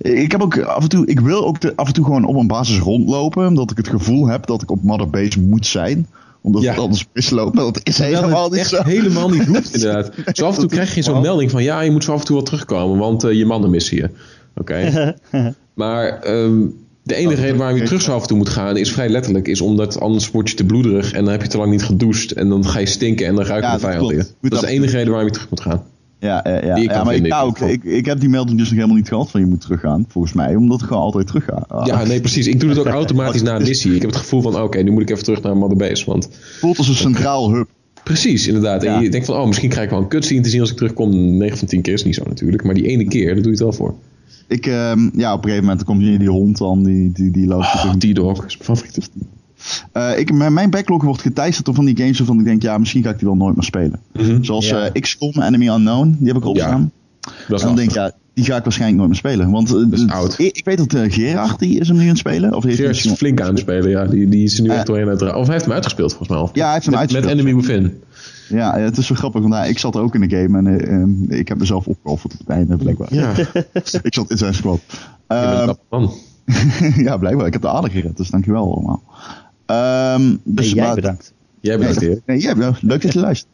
eh, ik heb ook af en toe, ik wil ook de- af en toe gewoon op een basis rondlopen, omdat ik het gevoel heb dat ik op Mother Base moet zijn omdat Ja. het anders misloopt. Maar dat is Terwijl helemaal niet zo. helemaal niet hoeft, <laughs> inderdaad. Zo af en toe krijg je zo'n melding van... ja, je moet zo af en toe wel terugkomen, want eh, je mannen missen je. Oké. maar ehm, de enige Oh, reden waarom je terug zo af en toe moet gaan... is vrij letterlijk. Is omdat anders word je te bloederig... en dan heb je te lang niet gedoucht... en dan ga je stinken en dan ruiken Ja, de dat je. Dat is de enige reden waarom je terug moet gaan. Ja, ja, ja. Maar ik, nou, ik, ik, ik heb die melding dus nog helemaal niet gehad van je moet teruggaan. Volgens mij, omdat ik gewoon altijd terug ga. Ah, Ja, nee, precies. Ik doe het ook <laughs> automatisch na een missie. Ik heb het gevoel van... oké, nu moet ik even terug naar Mother Base. Want voelt als een centraal hub. precies, inderdaad. En je denkt van... oh, misschien krijg ik wel een cutscene te zien als ik terugkom. 9 van 10 keer is niet zo natuurlijk. Maar die ene keer, daar doe je het wel voor. Ik, ehm, ja, op een gegeven moment komt je die hond dan, die, die, die loopt Oh, terug. T-Dog is mijn favoriete. Eh, ik, mijn mijn backlog wordt geteisterd door van die games waarvan ik denk, ja, misschien ga ik die wel nooit meer spelen. Mhm. Zoals Ja. eh, XCOM, Enemy Unknown, die heb ik opstaan. Is en dan denk ik, ja, die ga ik waarschijnlijk nooit meer spelen. Want eh, is het- oud. Ik, ik weet dat Gerard, die is hem nu aan het spelen. Of heeft hij Gerard is flink aan het spelen, ja. Die, die is nu echt doorheen uit. Of hij heeft hem uitgespeeld, volgens mij. al. Ja, hij heeft hem met, uitgespeeld. Met Enemy Within. Ja, het is zo grappig, want hij- ik zat ook in de game en eh, eh, ik heb mezelf opgeofferd op het einde, blijkbaar. Ja, <laughs> ik zat in zijn squad. Ehm, man. <laughs> ja, blijkbaar. Ik heb de aardig gered, dus dankjewel allemaal. Ehm dus, Nee, jij maar- bedankt. Jij Nee, bent hier. nee, ja, leuk dat je <laughs> luistert.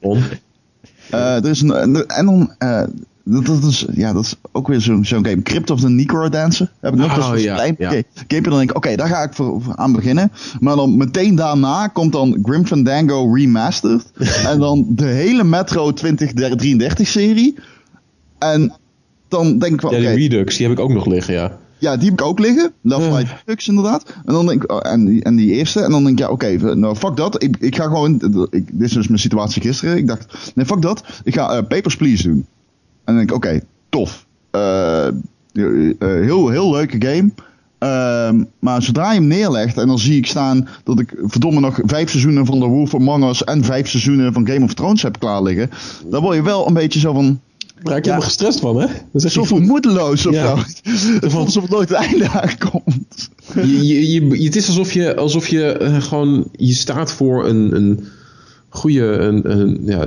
Eh, er is een, een- en dan, eh, dat, dat is, ja, dat is ook weer zo'n zo'n game. Crypt of the Necro Dancer. Heb ik nog Oh, dat is een ja, klein ja. game. Dan denk ik, oké, daar ga ik voor, voor aan beginnen. Maar dan meteen daarna komt dan Grim Fandango Remastered. <laughs> en dan de hele Metro 2033 serie. En dan denk ik van, Ja, die Redux, die heb ik ook nog liggen, ja. ja, die heb ik ook liggen. Love Ja. Light Redux inderdaad. En dan denk ik, oh, en, die, en die eerste. En dan denk ik, ja, oké, nou, fuck dat. Ik, ik ga gewoon, ik, dit is dus mijn situatie gisteren. Ik dacht, nee, fuck dat. Ik ga eh, Papers, Please doen. En dan denk ik, oké, tof. Eh, eh, heel, heel leuke game. Ehm, maar zodra je hem neerlegt en dan zie ik staan dat ik verdomme nog vijf seizoenen van The Wolf Among Us en vijf seizoenen van Game of Thrones heb klaar liggen, dan word je wel een beetje zo van, Daar raak je Ja. helemaal gestrest van, hè? Dat is zo niet goed. moedeloos of Ja. zo. <laughs> Het voelt alsof het nooit het einde aankomt. Je, je, je, het is alsof je, alsof je eh, gewoon, je staat voor een, een goede, een, een, ja,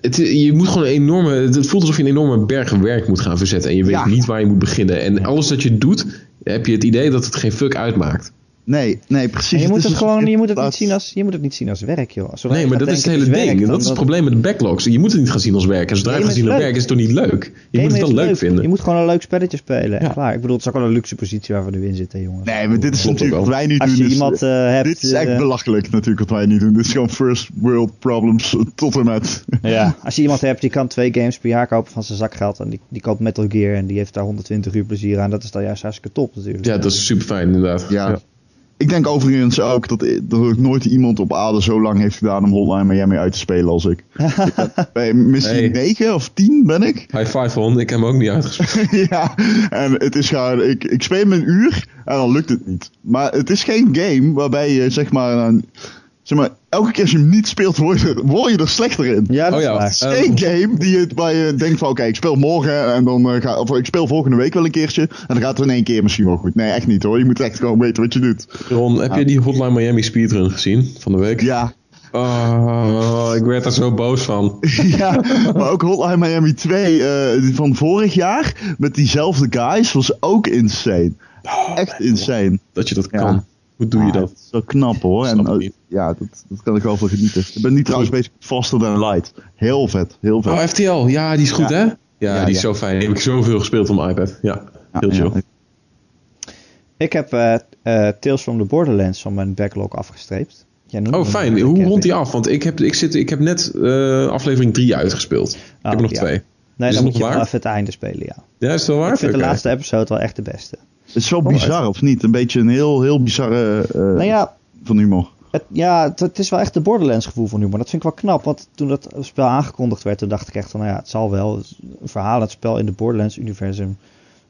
het, je moet gewoon een enorme, het voelt alsof je een enorme berg werk moet gaan verzetten en je weet Ja. niet waar je moet beginnen. En alles dat je doet, heb je het idee dat het geen fuck uitmaakt. Nee, nee, precies. En je moet het dus gewoon, je moet het niet zien als, je moet het niet zien als werk, joh. Zodra Nee, maar dat is het hele ding. werk, dat is het probleem met de backlogs. Je moet het niet gaan zien als werk. En zodra je het gaat zien als werk, is het toch niet leuk? Je moet het wel leuk vinden. Je moet gewoon een leuk spelletje spelen. Ja. Klaar. Ik bedoel, het is ook wel een luxe positie waar we nu in zitten, jongens. Nee, maar dit is Klopt natuurlijk ook wat wij nu Als doen. je is- iemand eh, hebt... dit is echt eh, belachelijk natuurlijk wat wij nu doen. Dit is gewoon first world problems tot en met. Ja, <laughs> als je iemand hebt die kan twee games per jaar kopen van zijn zakgeld en die, die koopt Metal Gear en die heeft daar 120 uur plezier aan, dat is dan juist hartstikke top natuurlijk. Ja, dat is super fijn inderdaad. Ja. Ik denk overigens ook dat, dat ook nooit iemand op aarde zo lang heeft gedaan om Hotline Miami uit te spelen als ik. ik <laughs> heb- bij missie Hey. 9 of 10 ben ik. High five on, ik heb hem ook niet uitgesproken. <laughs> ja, en het is gewoon, ik, ik speel hem een uur en dan lukt het niet. Maar het is geen game waarbij je zeg maar, een, zeg maar elke keer als je hem niet speelt, word je, word je er slechter in. Ja, dat Oh is ja, is Eh, geen game die je, waar je denkt van oké, ik speel morgen en dan eh, ga, of ik speel volgende week wel een keertje en dan gaat het in één keer misschien wel goed. Nee, echt niet hoor. Je moet echt gewoon weten wat je doet. Ron, heb je die Hotline Miami speedrun gezien van de week? Ja, Oh, ik werd er zo boos van. <laughs> ja, maar ook Hotline Miami 2 eh, van vorig jaar met diezelfde guys was ook insane. Echt insane. Dat je dat Ja. Hoe doe je dat? is zo knap hoor. En, eh, niet. ja, dat, dat kan ik wel van genieten. Ik ben nu trouwens bezig met Faster Than Light. Heel vet, heel vet. Oh, FTL. Ja, die is goed Ja. hè? Ja, Ja, die is zo fijn. Die heb ik zoveel gespeeld op mijn iPad. Ja, Ja, heel chill. ja. Ik heb eh, eh, Tales from the Borderlands van mijn backlog afgestreept. Oh, fijn. Hoe rond die af? Want ik heb, ik zit, ik heb net eh, aflevering 3 uitgespeeld. ik heb er nog Oh, ja. twee. Nee, Is dan het moet je even het einde spelen, ja. Ja, is het wel waar? Ik vind de laatste episode wel echt de beste. Het is wel Oh, bizar of niet? Een beetje een heel, heel bizarre eh Nou ja, van humor. het, ja, het, het is wel echt de Borderlands gevoel van humor. Dat vind ik wel knap, want toen dat spel aangekondigd werd, toen dacht ik echt van, nou ja, het zal wel. Is Een verhaal, het spel in de Borderlands-universum.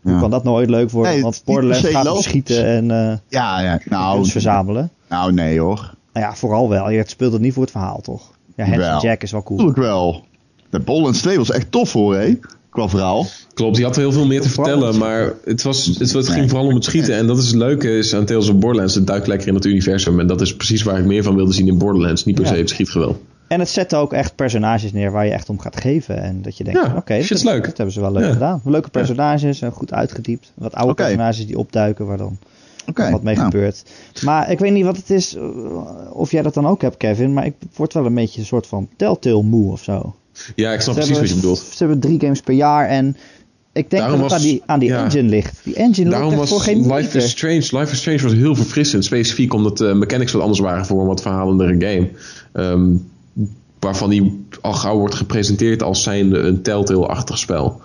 Hoe Ja. kan dat nou ooit leuk worden? Nee, want is Borderlands gaat logisch. schieten en eh Ja, ja. Nou, verzamelen. nou nee hoor. Nou ja, vooral wel. Je speelt het niet voor het verhaal, toch? Ja, Wel. Jack is wel cool. Tuurlijk wel. De Borderlands 2 was echt tof hoor, hé. Qua verhaal. Klopt, die had heel veel meer te vertellen, maar het, was, het, het ging vooral om het schieten. En dat is het leuke is aan Tales of Borderlands. Het duikt lekker in het universum. En dat is precies waar ik meer van wilde zien in Borderlands. Niet per Ja. se het schietgeweld. En het zet ook echt personages neer waar je echt om gaat geven. En dat je denkt, Ja, oké, dat, hebben ze wel leuk Ja. gedaan. Leuke personages, en goed uitgediept. Wat oude personages die opduiken waar dan wat mee nou. gebeurt. Maar ik weet niet wat het is, eh, of jij dat dan ook hebt, Kevin. Maar ik word wel een beetje een soort van telltale moe of zo. Ja, ik snap Ze precies hebben- wat je bedoelt. Ze hebben drie games per jaar en ik denk Daarom dat het was- aan die, aan die ja. engine ligt. Die engine Daarom ligt was voor geen Life meter. is Strange. Life is Strange was heel verfrissend. Specifiek omdat de mechanics wat anders waren voor een wat verhalendere game. Ehm, waarvan die al gauw wordt gepresenteerd als zijnde een Telltale-achtig spel.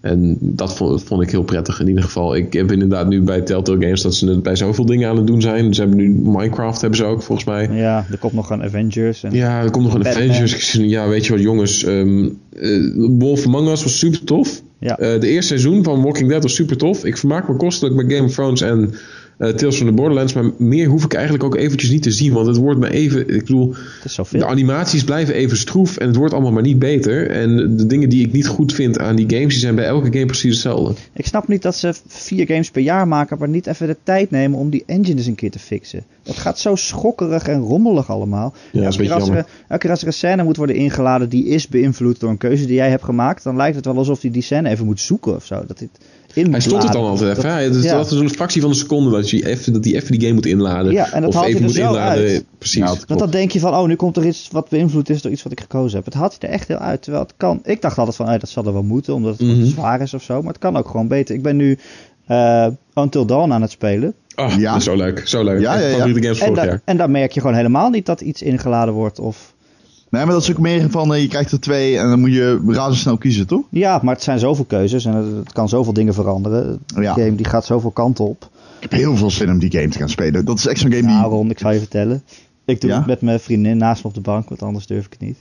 En dat vond, vond ik heel prettig in ieder geval. Ik heb inderdaad nu bij Telltale Games dat ze het bij zoveel dingen aan het doen zijn. Ze hebben nu Minecraft hebben ze ook volgens mij. Ja, er komt nog een Avengers. En Ja, er komt nog een Batman. Avengers. Ja, weet je wat jongens. ehm eh, Wolf Among Us was super tof. Ja. Eh, de eerste seizoen van Walking Dead was super tof. Ik vermaak me kostelijk met Game of Thrones en eh, Tales from the Borderlands. Maar meer hoef ik eigenlijk ook eventjes niet te zien. Want het wordt me even... Ik bedoel, de animaties blijven even stroef. En het wordt allemaal maar niet beter. En de dingen die ik niet goed vind aan die games... die zijn bij elke game precies hetzelfde. Ik snap niet dat ze vier games per jaar maken, maar niet even de tijd nemen om die engine eens een keer te fixen. Het gaat zo schokkerig en rommelig allemaal. Ja, dat elke, keer als er, jammer. elke keer als er een scène moet worden ingeladen die is beïnvloed door een keuze die jij hebt gemaakt, dan lijkt het wel alsof hij die scène even moet zoeken of zo. Dat dit in Hij stopt het dan altijd even. Dat- hè? Het is ja. altijd zo'n fractie van een seconde dat hij even, dat hij even die game moet inladen. Ja, en dat of haalt hij even er moet zo inladen. uit. Precies. Ja, dat Want dan denk je van, oh, nu komt er iets wat beïnvloed is door iets wat ik gekozen heb. Het haalt hij er echt heel uit, terwijl het kan. Ik dacht altijd van, dat zal er wel moeten, omdat het Mhm. zwaar is of zo. Maar het kan ook gewoon beter. Ik ben nu eh, Until Dawn aan het spelen. Oh, Ja. dat zo leuk. Zo leuk. Ja, ja, ja. En, vorig da- jaar. en daar merk je gewoon helemaal niet dat iets ingeladen wordt. Of... Nee, maar dat is ook meer van, eh, je krijgt er twee en dan moet je razendsnel kiezen, toch? Ja, maar het zijn zoveel keuzes en het, het kan zoveel dingen veranderen. De Ja. game die gaat zoveel kanten op. Ik heb heel veel zin om die game te gaan spelen. Dat is echt zo'n game die... Nou, Ron, ik zal je vertellen. Ik doe Ja? het met mijn vriendin naast me op de bank, want anders durf ik het niet.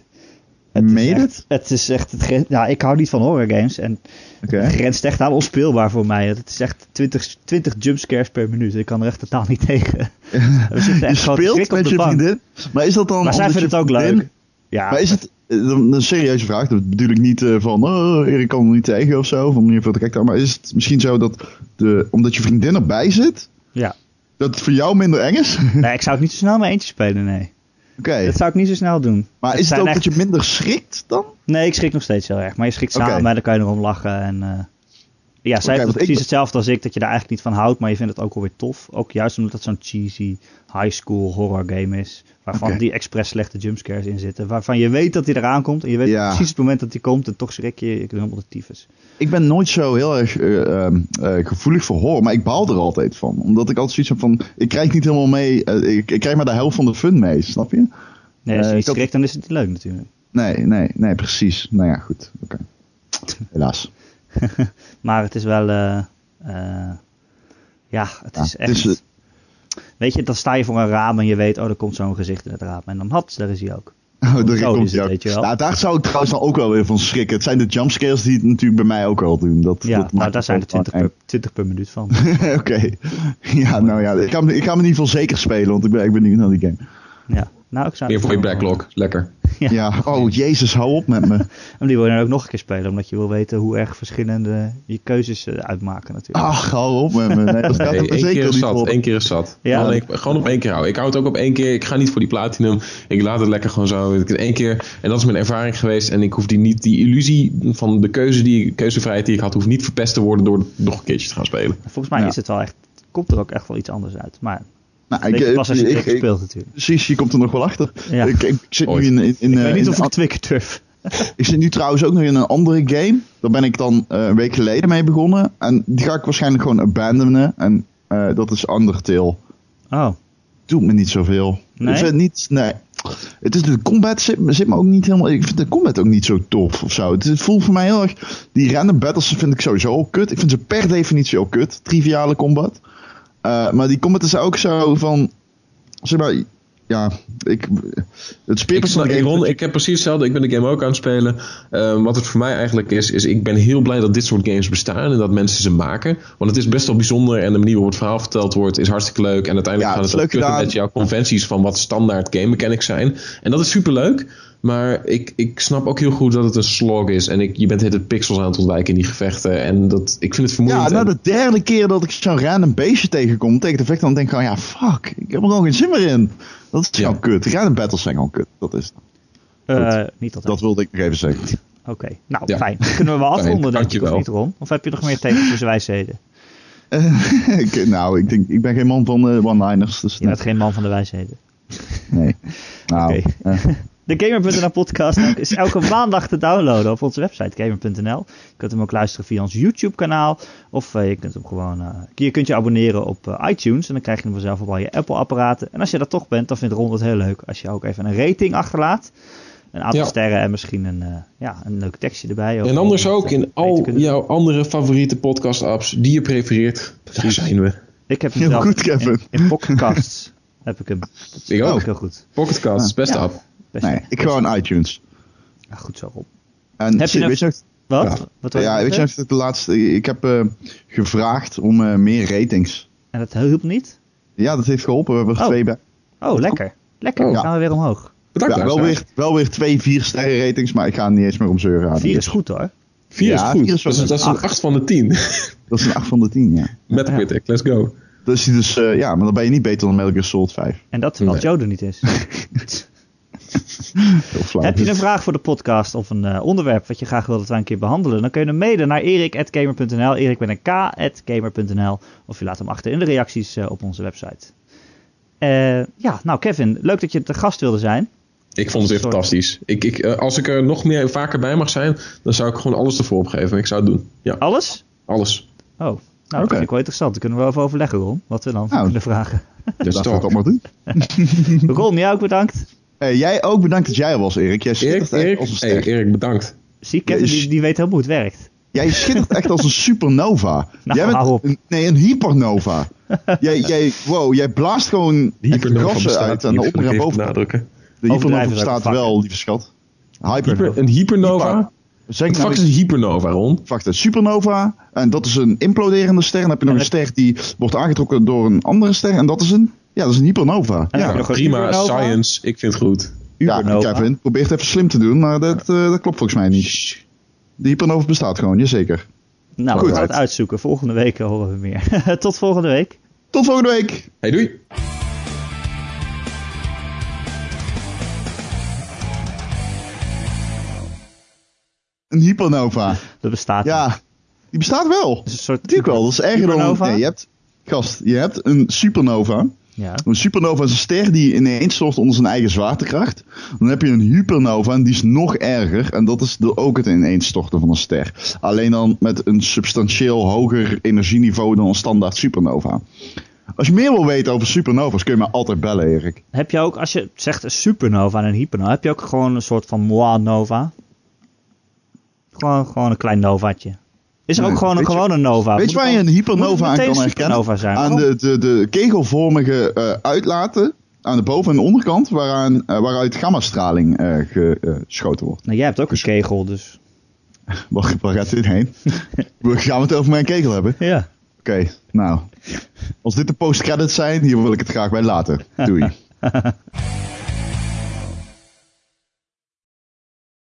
Het Meen echt- dit? Het is echt... Het, ik hou niet van horror games en het grenst echt aan onspeelbaar voor mij. Het is echt 20, 20 jumpscares per minuut. Ik kan er echt totaal niet tegen. <laughs> We zitten Je echt speelt met je bank. vriendin. Maar is dat dan... Maar zij je het ook leuk. Ja, Maar is het eh, een, serieuze vraag? Dat bedoel ik niet eh, van, oh, Erik kan er niet tegen of zo, van meer veel te kijken. Maar is het misschien zo dat, de, omdat je vriendin erbij zit, ja. dat het voor jou minder eng is? Oké. <laughs> Nee, ik zou het niet zo snel met eentje spelen, nee. Dat zou ik niet zo snel doen. Maar is het ook echt- dat je minder schrikt dan? Nee, ik schrik nog steeds heel erg. Maar je schrikt samen Oké. en dan kan je erom lachen. En, eh, ja, zij want precies ik- hetzelfde als ik, dat je daar eigenlijk niet van houdt. Maar je vindt het ook wel weer tof. Ook juist omdat het zo'n cheesy high school horror game is. Waarvan die expres slechte jumpscares in zitten. Waarvan je weet dat hij eraan komt. En je weet Ja. precies het moment dat hij komt. En toch schrik je je helemaal de tyfus. Ik ben nooit zo heel erg eh, ehm, eh, gevoelig voor horror, maar ik baal er altijd van. Omdat ik altijd zoiets heb van, ik krijg niet helemaal mee, eh, ik, ik krijg maar de helft van de fun mee, snap je? Nee, als je niet schrikt, dan is het niet leuk natuurlijk. Nee, nee, nee, precies. Nou ja, goed. Oké. <laughs> Helaas. <laughs> Maar het is wel... eh, eh, ja, het Ja, is echt... Weet je, dan sta je voor een raam en je weet, oh, er komt zo'n gezicht in het raam. En dan had, daar is hij ook. <laughs> Oh, daar Zo komt hij ook. weet je wel. Nou, daar zou ik trouwens dan ook wel weer van schrikken. Het zijn de jumpscares die het natuurlijk bij mij ook wel doen. Dat, Ja, dat nou, daar zijn er wel 20 per, 20 per minuut van. <laughs> Oké. Ja, nou ja, ik ga, ik ga hem in ieder geval zeker spelen, want ik ben echt benieuwd naar die game. Ja, nou, ik zou Meer voor je backlog. Lekker. <laughs> Ja. Ja, oh jezus, hou op met me. <laughs> En die wil je dan ook nog een keer spelen, omdat je wil weten hoe erg verschillende je keuzes eh, uitmaken natuurlijk. Ach, hou op met me. Nee, dat gaat Nee, er één zeker keer is niet zat. Eén keer is zat. Ja. Gewoon, op één keer houden. Ik hou het ook op één keer. Ik ga niet voor die platinum. Ik laat het lekker gewoon zo. Ik- Één keer. En dat is mijn ervaring geweest. En ik hoef die niet, die illusie van de keuze die, keuzevrijheid die ik had, hoeft niet verpest te worden door nog een keertje te gaan spelen. Volgens mij Ja. is het wel echt, komt er ook echt wel iets anders uit. Maar Nou, pas als je ik- het ik- speelt natuurlijk. Precies, je komt er nog wel achter. Ja. Ik, ik zit nu in, in, in, ik eh, weet niet in of ik. <laughs> Ik zit nu trouwens ook nog in een andere game. Daar ben ik dan eh, een week geleden mee begonnen. En die ga ik waarschijnlijk gewoon abandonen. En eh, dat is Undertale. Oh, Doet me niet zoveel. Nee? Ik vind niet, nee. Het is de combat zit, zit me ook niet helemaal. Ik vind de combat ook niet zo tof of zo. Het, het voelt voor mij heel erg. Die random battles vind ik sowieso al kut. Ik vind ze per definitie al kut. Triviale combat. Eh, maar die combat is ook zo van. Zeg maar. Ja, ik. Het snap, ik, Ron, ik heb precies hetzelfde. Ik ben de game ook aan het spelen. Ehm, wat het voor mij eigenlijk is, is ik ben heel blij dat dit soort games bestaan en dat mensen ze maken. Want het is best wel bijzonder en de manier waarop het verhaal verteld wordt is hartstikke leuk. En uiteindelijk Ja, gaat het het ook met jouw conventies van wat standaard game mechanics zijn. En dat is super leuk. Maar ik, ik snap ook heel goed dat het een slog is. En ik, je bent het pixels aan het ontwijken in die gevechten. En dat, ik vind het vermoeiend. Ja, nou En- de derde keer dat ik zo'n random beestje tegenkom tegen de vechter, dan denk ik gewoon, ja, fuck, ik heb er gewoon geen zin meer in. Dat is Ja. gewoon kut. Random battles zijn gewoon kut. Dat is het. eh, niet altijd. Dat wilde ik nog even zeggen. <laughs> Oké, nou Ja. fijn. Dan kunnen we wel <laughs> afronden denk ik, of niet Ron? Of heb je nog meer tegeltjes wijsheden? Eh, <laughs> ik, nou, ik, denk, ik ben geen man van eh, one-liners, dus Je bent geen man van de wijsheden. nee. Nou, Oké. De Gamer.nl podcast is elke <laughs> maandag te downloaden op onze website gamer.nl. Je kunt hem ook luisteren via ons YouTube kanaal. Of eh, je kunt hem gewoon. eh, je kunt je abonneren op eh, iTunes. En dan krijg je hem vanzelf op al je Apple apparaten. En als je dat toch bent, dan vindt Ron het heel leuk als je ook even een rating achterlaat. Een aantal Ja. sterren en misschien een, ja, een leuk tekstje erbij. En anders ook in al jouw andere favoriete podcast apps die je prefereert. Daar zijn we. Ik heb hem Heel zelf goed, Kevin. In, in Pocketcasts heb ik hem. Dat Ik ook. heel goed. Pocketcast, beste Ja. app. Best, nee, ik gewoon iTunes. Ja, goed zo, Rob. En Heb je weet je nog, Wat? Ja. Wat ja, weet je nog, dat de laatste, ik heb eh, gevraagd om eh, meer ratings En dat hielp niet? Ja, dat heeft geholpen. We hebben er Oh. twee bij. Oh, lekker. Lekker, Oh. dan gaan we weer omhoog. Bedankt. Ja, wel, weer, wel weer twee vier sterren ratings, maar ik ga er niet eens meer om zeuren. aan. Vier is goed hoor. Vier is goed. vier is wel dat, is, dat is een acht. 8 van de 10. <laughs> Dat is een 8 van de 10, ja. Metacritic, let's go. Dus, die dus eh, ja, maar dan ben je niet beter dan Metal Gear Solid 5. En dat terwijl Nee. Joe er niet is. <laughs> <laughs> Heb je een vraag voor de podcast of een eh, onderwerp wat je graag wil dat wij een keer behandelen? Dan kun je hem mailen naar erik.gamer.nl, erik met een k.gamer.nl of je laat hem achter in de reacties eh, op onze website. Eh, ja, nou Kevin, leuk dat je te gast wilde zijn. Ik vond het weer Sorry. fantastisch. Ik, ik, als ik er nog meer vaker bij mag zijn, dan zou ik gewoon alles ervoor opgeven. Ik zou het doen. Ja, Alles? alles. Oh, nou dat Oké. vind ik wel interessant. Daar kunnen we wel over overleggen, Ron. Wat we dan Nou. kunnen vragen. Laten we het talk. allemaal doen. <laughs> <laughs> Ron, jij ook bedankt. Eh, jij ook bedankt dat jij er was, Erik. Jij Erik, schittert echt Erik, als een hey. Erik, bedankt. Zie, Kevin Ja, je- die, die weet heel goed hoe het werkt. Jij schittert echt als een <laughs> supernova. Nou, jij bent. Een, nee, een hypernova. jij, jij, wow, jij blaast gewoon De bestaat uit en niet, onder en boven. benadrukken. De hypernova bestaat wel, lieve schat. Hyper. Hyper, een hypernova? Zeg Wat nou is een hypernova, Ron? Wacht, een supernova. En dat is een imploderende ster. Dan heb je nog En een ster die wordt aangetrokken door een andere ster. En dat is een, ja, dat is een hypernova. En Ja, nog een Prima, science. Ik vind het goed. ja Ubernova. Kevin, probeer het even slim te doen. Maar dat, eh, dat klopt volgens mij niet. De hypernova bestaat gewoon, jazeker. Nou, we Goed. gaan het uitzoeken. Volgende week horen we meer. <laughs> Tot volgende week. Tot volgende week. Hey, doei! Een hypernova. Dat bestaat niet. Ja, die bestaat wel. Het is een soort Natuurlijk wel. Dat is erger dan... Nee, je hebt... Gast, je hebt een supernova. Ja. Een supernova is een ster die ineens stort onder zijn eigen zwaartekracht. Dan heb je een hypernova en die is nog erger. En dat is de, ook het ineenstorten van een ster. Alleen dan met een substantieel hoger energieniveau dan een standaard supernova. Als je meer wil weten over supernova's kun je me altijd bellen, Erik. Heb je ook, als je zegt een supernova en een hypernova, heb je ook gewoon een soort van moi nova? Gewoon, gewoon een klein novaatje. Is er Nee, ook gewoon een gewone nova? Weet je waar je een hypernova aan kan herkennen? zijn? Aan Waarom? de, de, de kegelvormige eh, uitlaten aan de boven- en de onderkant waaraan, eh, waaruit gammastraling eh geschoten wordt. Nou, jij hebt ook een kegel, dus. <laughs> Waar, waar gaat dit heen? <laughs> Gaan we het over mijn kegel hebben? Ja. Oké, nou. Als dit de post-credits zijn, hier wil ik het graag bij laten. Doei. <laughs>